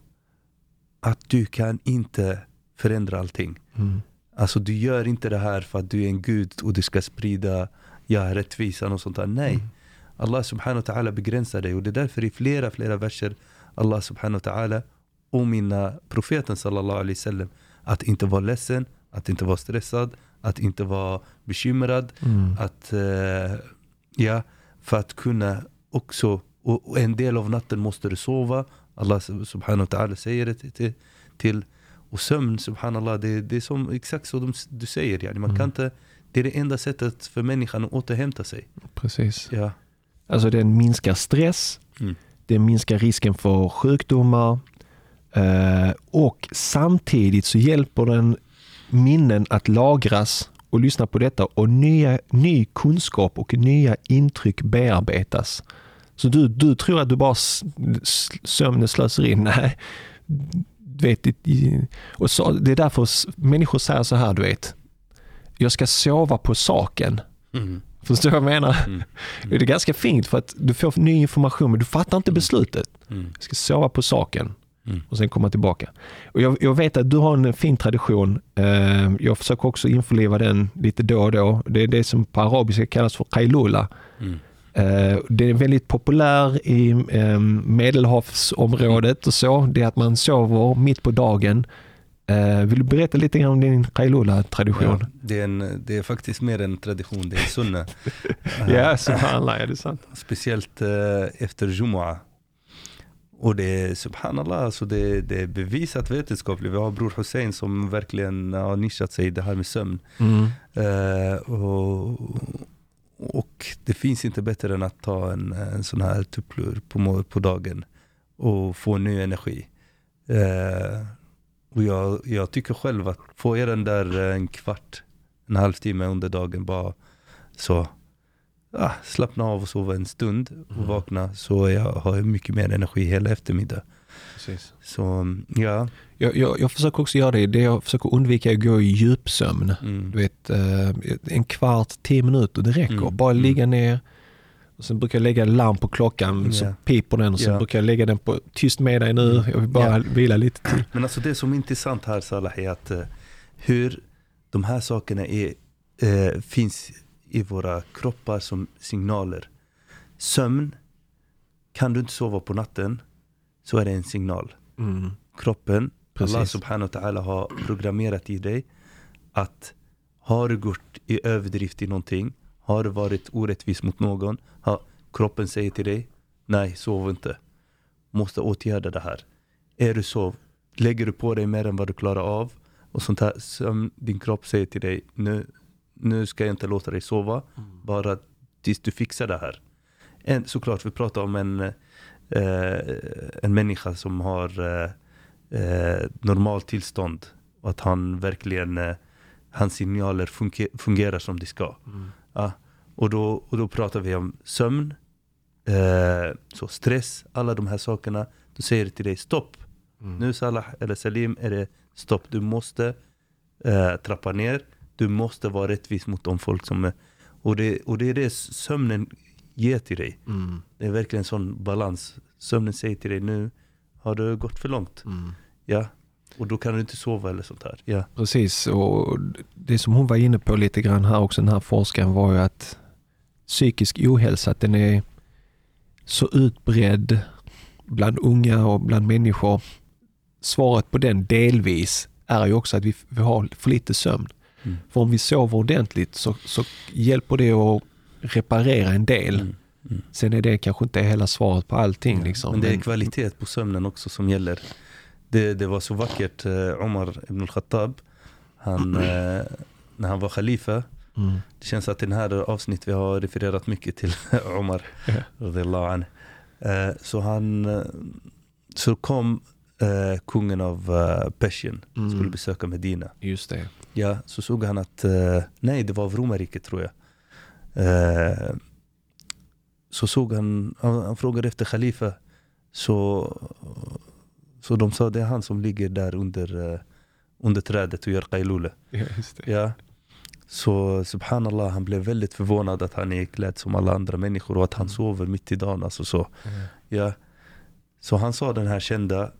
att du kan inte förändra allting. Mm. Alltså du gör inte det här för att du är en gud och du ska sprida ja, rättvisan och sånt där. Nej. Mm. Allah subhanahu wa ta'ala begränsar dig och det är därför i flera, flera verser Allah subhanahu wa ta'ala påminna profeten sallallahu alaihi wasallam att inte vara ledsen, att inte vara stressad, att inte vara bekymrad, Mm. att eh, ja, för att kunna också, och, en del av natten måste du sova. Allah sub- subhanahu wa ta'ala säger det till, till, och sömn subhanallah, det, det är som exakt så de, du säger. Yani. Man Mm. kan inte, det är det enda sättet för människan att återhämta sig. Precis. Ja. Alltså den minskar stress, Mm. den minskar risken för sjukdomar och samtidigt så hjälper den minnen att lagras och lyssna på detta och nya, ny kunskap och nya intryck bearbetas. Så du, du tror att du bara sömnen slösar in? Nej. Vet, det, och så, det är därför människor säger så här, du vet. Jag ska sova på saken. Mm. Förstår du vad jag menar? Mm. Det är ganska fint för att du får ny information men du fattar inte beslutet. Mm. Du ska sova på saken Mm. och sen komma tillbaka. Och jag, jag vet att du har en fin tradition. Eh, Jag försöker också införliva den lite då och då. Det är det som på arabiska kallas för qailula. Mm. Eh, Det är väldigt populär i eh, medelhavsområdet och så. Det är att man sover mitt på dagen. Eh, Vill du berätta lite grann om din qailula-tradition? Ja, det, är en, det är faktiskt mer en tradition, det är sunna. Ja, subhanallah, är det sant? Speciellt eh, efter Jumu'ah. Och det är subhanallah, alltså det, det är bevisat vetenskapligt. Vi har bror Hussein som verkligen har nischat sig i det här med sömn. Mm. Eh, och, och det finns inte bättre än att ta en, en sån här tupplur på, på dagen och få ny energi. Eh, och jag, jag tycker själv att får jag den där en kvart, en halvtimme under dagen bara så ah, slappna av och sova en stund och Mm. vakna så jag har jag mycket mer energi hela eftermiddag. Precis. Så ja, Jag, jag, jag försöker också göra det. det jag försöker undvika är att gå i djupsömn. mm, Du vet, eh, en kvart, tio minuter, det räcker. Mm, Bara mm. ligga ner. Och sen brukar jag lägga larm på klockan, så Ja. piper den och sen Ja. brukar jag lägga den på tyst med dig nu, jag vill bara Ja. vila lite till. Men alltså det som är intressant här Salah är att eh, hur de här sakerna är, eh, finns i våra kroppar som signaler. Sömn, kan du inte sova på natten så är det en signal. Kroppen, Allah Precis. subhanahu wa ta'ala har programmerat i dig att har du gått i överdrift i någonting, har du varit orättvis mot någon, har, kroppen säger till dig, nej sov inte. Måste åtgärda det här. Är du så, lägger du på dig mer än vad du klarar av och sånt här som din kropp säger till dig, nu, nu ska jag inte låta dig sova, bara tills du fixar det här. En, såklart, vi pratar om en, eh, en människa som har eh, eh, normalt tillstånd att han verkligen, eh, hans signaler funge- fungerar som de ska. Ja, och, då, och då pratar vi om sömn, eh, så stress, alla de här sakerna. Då säger det till dig stopp. Nu Salah eller Salim är det stopp. Du måste eh, trappa ner. Du måste vara rättvis mot de folk som är... Och det, och det är det sömnen ger till dig. Mm. Det är verkligen en sån balans. Sömnen säger till dig nu har du gått för långt. Mm. Ja. Och då kan du inte sova eller sånt här. Ja. Precis, och det som hon var inne på lite grann här också, den här forskaren, var ju att psykisk ohälsa, att den är så utbredd bland unga och bland människor. Svaret på den delvis är ju också att vi, vi har för lite sömn. Mm. För om vi sover ordentligt så, så hjälper det att reparera en del. Mm. Mm. Sen är det kanske inte hela svaret på allting. Liksom. Men det är kvalitet på sömnen också som gäller. Det, det var så vackert, eh, Omar ibn al-Khattab, han, eh, när han var khalifa, Mm. det känns att i den här avsnitt vi har refererat mycket till Omar, Ja. anhu. eh, så han, så kom kungen av Persien, Mm. skulle besöka Medina. Just det. Ja, så såg han att, eh, nej det var av romarriket tror jag. Eh, så såg han, han, frågade efter Khalifa. Så, så de sa det är han som ligger där under, eh, under trädet och gör qailule. Ja. Så subhanallah, han blev väldigt förvånad att han är klädd som alla andra människor och att han sover mitt i dagen. Alltså så. Ja. Så han sa den här kända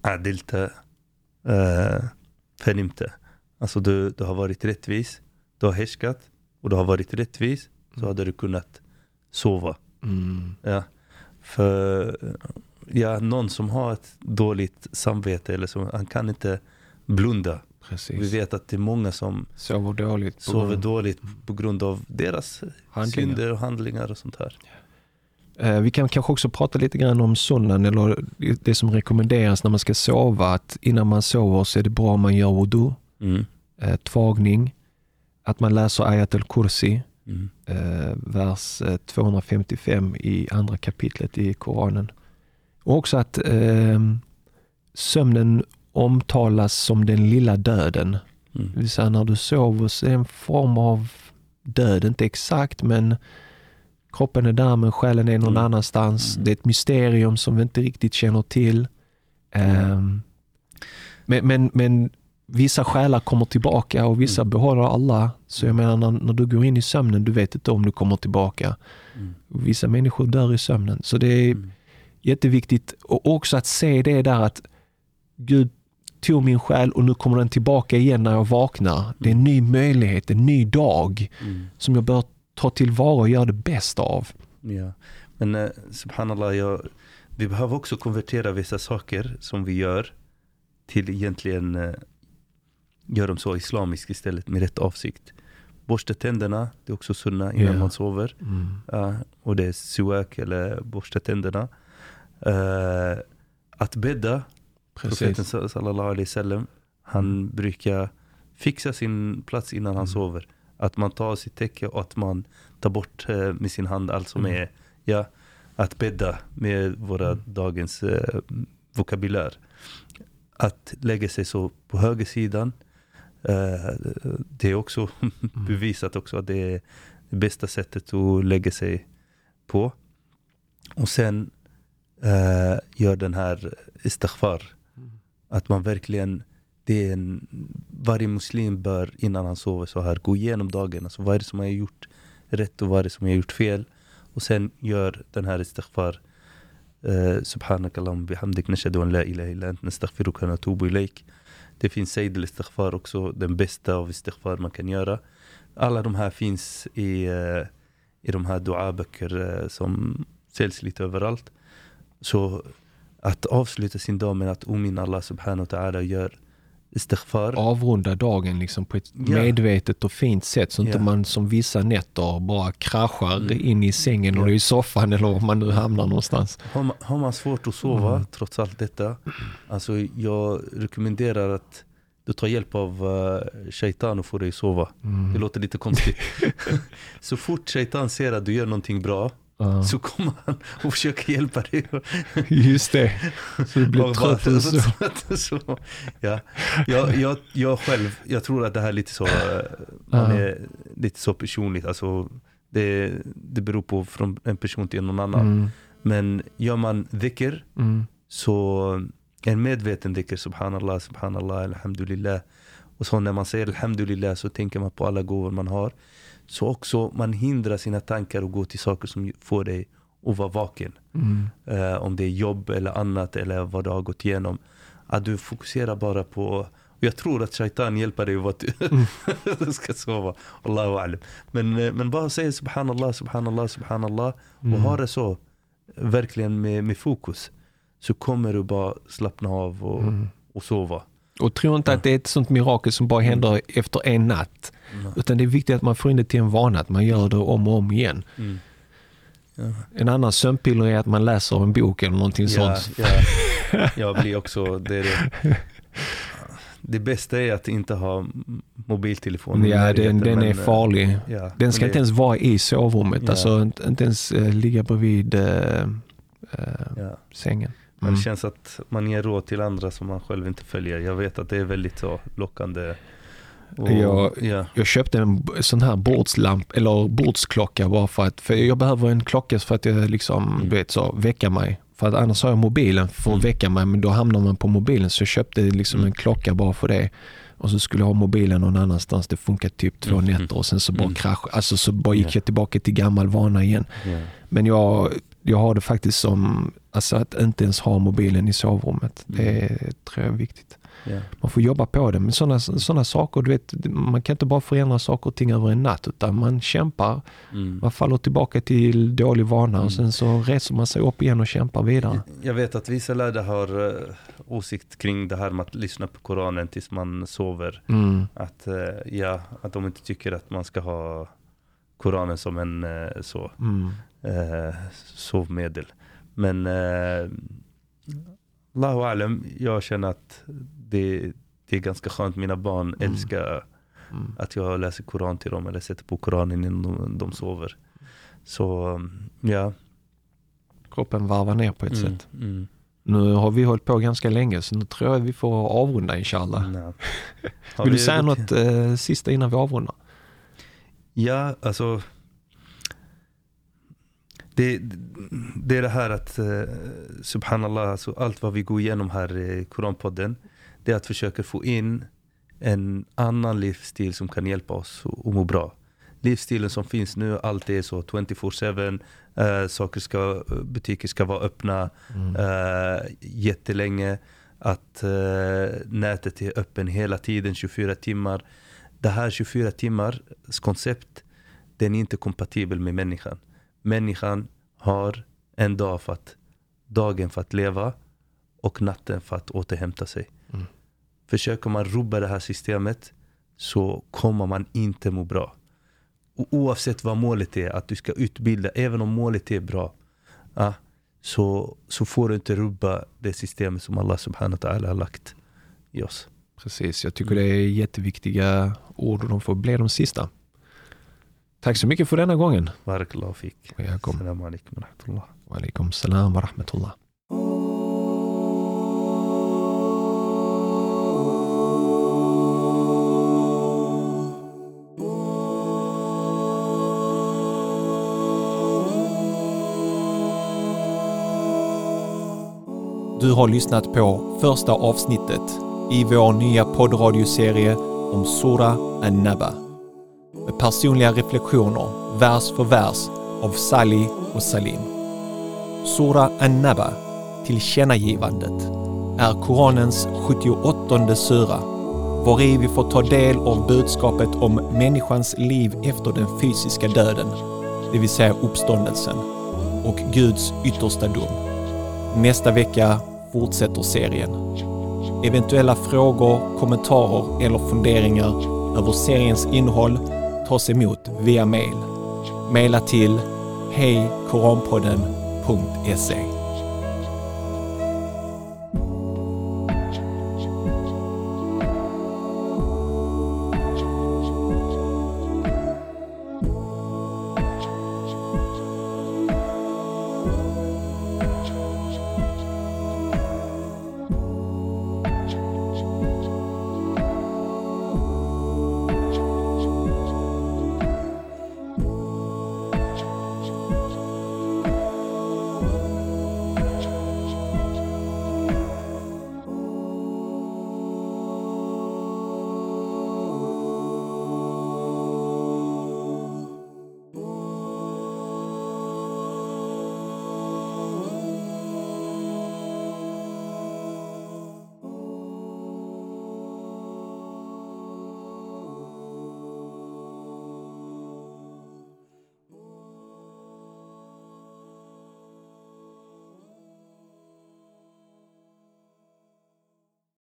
Adilte eh, Fenimte. Alltså du, du har varit rättvis, du har härskat och du har varit rättvis så hade du kunnat sova. Mm. Ja. För ja, någon som har ett dåligt samvete eller så, han kan inte blunda. Precis. Vi vet att det är många som Sover dåligt. på sover grund- dåligt på grund av deras Handlingar. synder och handlingar och sånt här. Eh, Vi kan kanske också prata lite grann om sunnan eller det som rekommenderas när man ska sova. Att innan man sover så är det bra om man gör wudu, Mm. eh, tvagning, att man läser ayat al-kursi, Mm. eh, vers eh, 255 i andra kapitlet i Koranen. Och också att eh, sömnen omtalas som den lilla döden. Mm. Det vill säga när du sover så är det en form av död, inte exakt men kroppen är där men själen är någon Mm. annanstans. Mm. Det är ett mysterium som vi inte riktigt känner till. Ehm, men, men, men vissa själar kommer tillbaka och vissa Mm. behåller alla. Så jag menar när, när du går in i sömnen, du vet inte om du kommer tillbaka. Mm. Vissa människor dör i sömnen. Så det är Mm. jätteviktigt och också att se det där att Gud tog min själ och nu kommer den tillbaka igen när jag vaknar. Det är en ny möjlighet, en ny dag Mm. som jag bör ta tillvara och göra det bästa av. Ja. Men eh, subhanallah, jag, vi behöver också konvertera vissa saker som vi gör till egentligen eh, gör dem så islamiskt istället med rätt avsikt. Borsta tänderna, det är också sunna innan Ja. man sover. Ja, och det är suak eller borsta tänderna. Eh, att bädda, profeten Precis. sallallahu alaihi wasallam, han brukar fixa sin plats innan han Mm. sover. Att man tar sitt täcke och att man tar bort eh, med sin hand allt som Mm. är, ja, att bädda med våra Mm. dagens vokabulär. Att lägga sig så på högersidan, eh, det är också Mm. bevisat också att det är det bästa sättet att lägga sig på. Och sen eh, gör den här istighfar. Att man verkligen, det är en, varje muslim bör innan han sover så här gå igenom dagen. Alltså vad är det som jag har gjort rätt och vad är det som jag har gjort fel. Och sen gör den här istighfar. Eh, Subhanak Allahumma bihamdik nashadu an la ilaha illa ant nastaghfiruka wa natubu ilaik. Det finns Seid al-Istighfar också, den bästa av istighfar man kan göra. Alla de här finns i, eh, i de här duaböcker eh, som säljs lite överallt. Så att avsluta sin dag med att ominna Allah subhanahu wa ta'ala gör istighfar. Avrunda dagen liksom på ett Ja. medvetet och fint sätt så inte Ja. man som vissa nätter bara kraschar Mm. in i sängen och Ja. i soffan eller om man nu hamnar någonstans. Har man, har man svårt att sova Mm. trots allt detta, alltså jag rekommenderar att du tar hjälp av uh, shaitan och får dig sova. Mm. Det låter lite konstigt. så fort shaitan ser att du gör någonting bra Ja. så kommer han och försöker hjälpa dig. Just det. Så du blir bara- trött och så. så, ja. jag, jag, jag själv, jag tror att det här är lite så, eh, man Ja. är lite så personligt. Alltså, det, det beror på från en person till någon annan. Mm. Men gör man dhikr Mm. så en medveten dhikr, subhanallah, subhanallah, alhamdulillah. Och så när man säger alhamdulillah så tänker man på alla gåvor man har. Så också man hindrar sina tankar att gå till saker som får dig att vara vaken. Mm. Eh, om det är jobb eller annat eller vad du har gått igenom. Att du fokuserar bara på och jag tror att shaitan hjälper dig att du ska sova. Allahu alam. Men, eh, men bara säg subhanallah, subhanallah, subhanallah. Och Mm. ha det så. Verkligen med, med fokus. Så kommer du bara slappna av och, Mm. och sova. Och tro inte att det är ett sånt mirakel som bara händer efter en natt. Mm. Utan det är viktigt att man får in det till en vana, att man gör det om och om igen. Mm. Ja. En annan sömnpiller är att man läser en bok eller någonting Ja, sånt. ja. Jag blir också, det, det. det bästa är att inte ha m- mobiltelefon i Ja, den, den men, är eh, farlig. Ja, Den ska inte ens vara i sovrummet, Ja. alltså inte, inte ens eh, ligga bredvid eh, eh, Ja. sängen. Men Mm. det känns att man ger råd till andra som man själv inte följer. Jag vet att det är väldigt så lockande Och, Jag- ja. Jag köpte en sån här bordslamp eller bordsklocka bara för att, för jag behöver en klocka för att jag liksom, Mm. du vet så, väcka mig. För att annars har jag mobilen för att Mm. väcka mig, men då hamnar man på mobilen. Så jag köpte liksom Mm. en klocka bara för det. Och så skulle jag ha mobilen någon annanstans. Det funkar typ två Mm. nätter och sen så bara Mm. krasch. Alltså så bara gick Ja. jag tillbaka till gammal vana igen. Ja. Men jag, jag har det faktiskt som, alltså att inte ens ha mobilen i sovrummet. Det Mm. tror jag är viktigt. Ja. Man får jobba på det. Men sådana såna saker, du vet, man kan inte bara förändra saker och ting över en natt. Utan man kämpar, Mm. man faller tillbaka till dålig vana Mm. och sen så reser man sig upp igen och kämpar vidare. Jag vet att vissa lärda har uh, åsikt kring det här med att lyssna på Koranen tills man sover. Mm. Att, eh, ja, att de inte tycker att man ska ha Koranen som en eh, så, Mm. eh, sovmedel. Men uh, Allahu alam, jag känner att det, det är ganska skönt. Mina barn Mm. älskar Mm. att jag läser Koran till dem eller sätter på Koranen innan de, de sover. Så ja. Kroppen varvar ner på ett Mm, sätt. mm, Nu har vi hållit på ganska länge så nu tror jag vi får avrunda inshallah. Har Vill du säga något eh, sista innan vi avrundar? Ja, alltså. Det, det är det här att, eh, subhanallah, alltså allt vad vi går igenom här i Koranpodden, det är att försöka få in en annan livsstil som kan hjälpa oss att må bra. Livsstilen som finns nu, allt är så 24-7, eh, saker ska, butiker ska vara öppna Mm. eh, jättelänge, att eh, nätet är öppen hela tiden, 24 timmar. Det här 24 timmars koncept, den är inte kompatibel med människan. Människan har en dag för att, dagen för att leva och natten för att återhämta sig. Försöker man rubba det här systemet så kommer man inte må bra. Oavsett vad målet är, att du ska utbilda, även om målet är bra, ja, så, så får du inte rubba det systemet som Allah subhanahu wa ta'ala har lagt i oss. Precis, jag tycker det är jätteviktiga ord och de får bli de sista. Tack så mycket för denna gången. Barakallahu fik. Assalamu alaikum wa rahmatullah. Wa alaikum salam wa rahmatullah. Du har lyssnat på första avsnittet i vår nya poddradioserie om Sura An-Naba. Med personliga reflektioner, vers för vers, av Sali och Salim. Sura An-Naba, tillkännagivandet, är Koranens 78 sura, var i vi får ta del av budskapet om människans liv efter den fysiska döden, det vill säga uppståndelsen, och Guds yttersta dom. Nästa vecka fortsätter serien. Eventuella frågor, kommentarer eller funderingar över seriens innehåll tas emot via mail. Maila till hejkoranpodden.se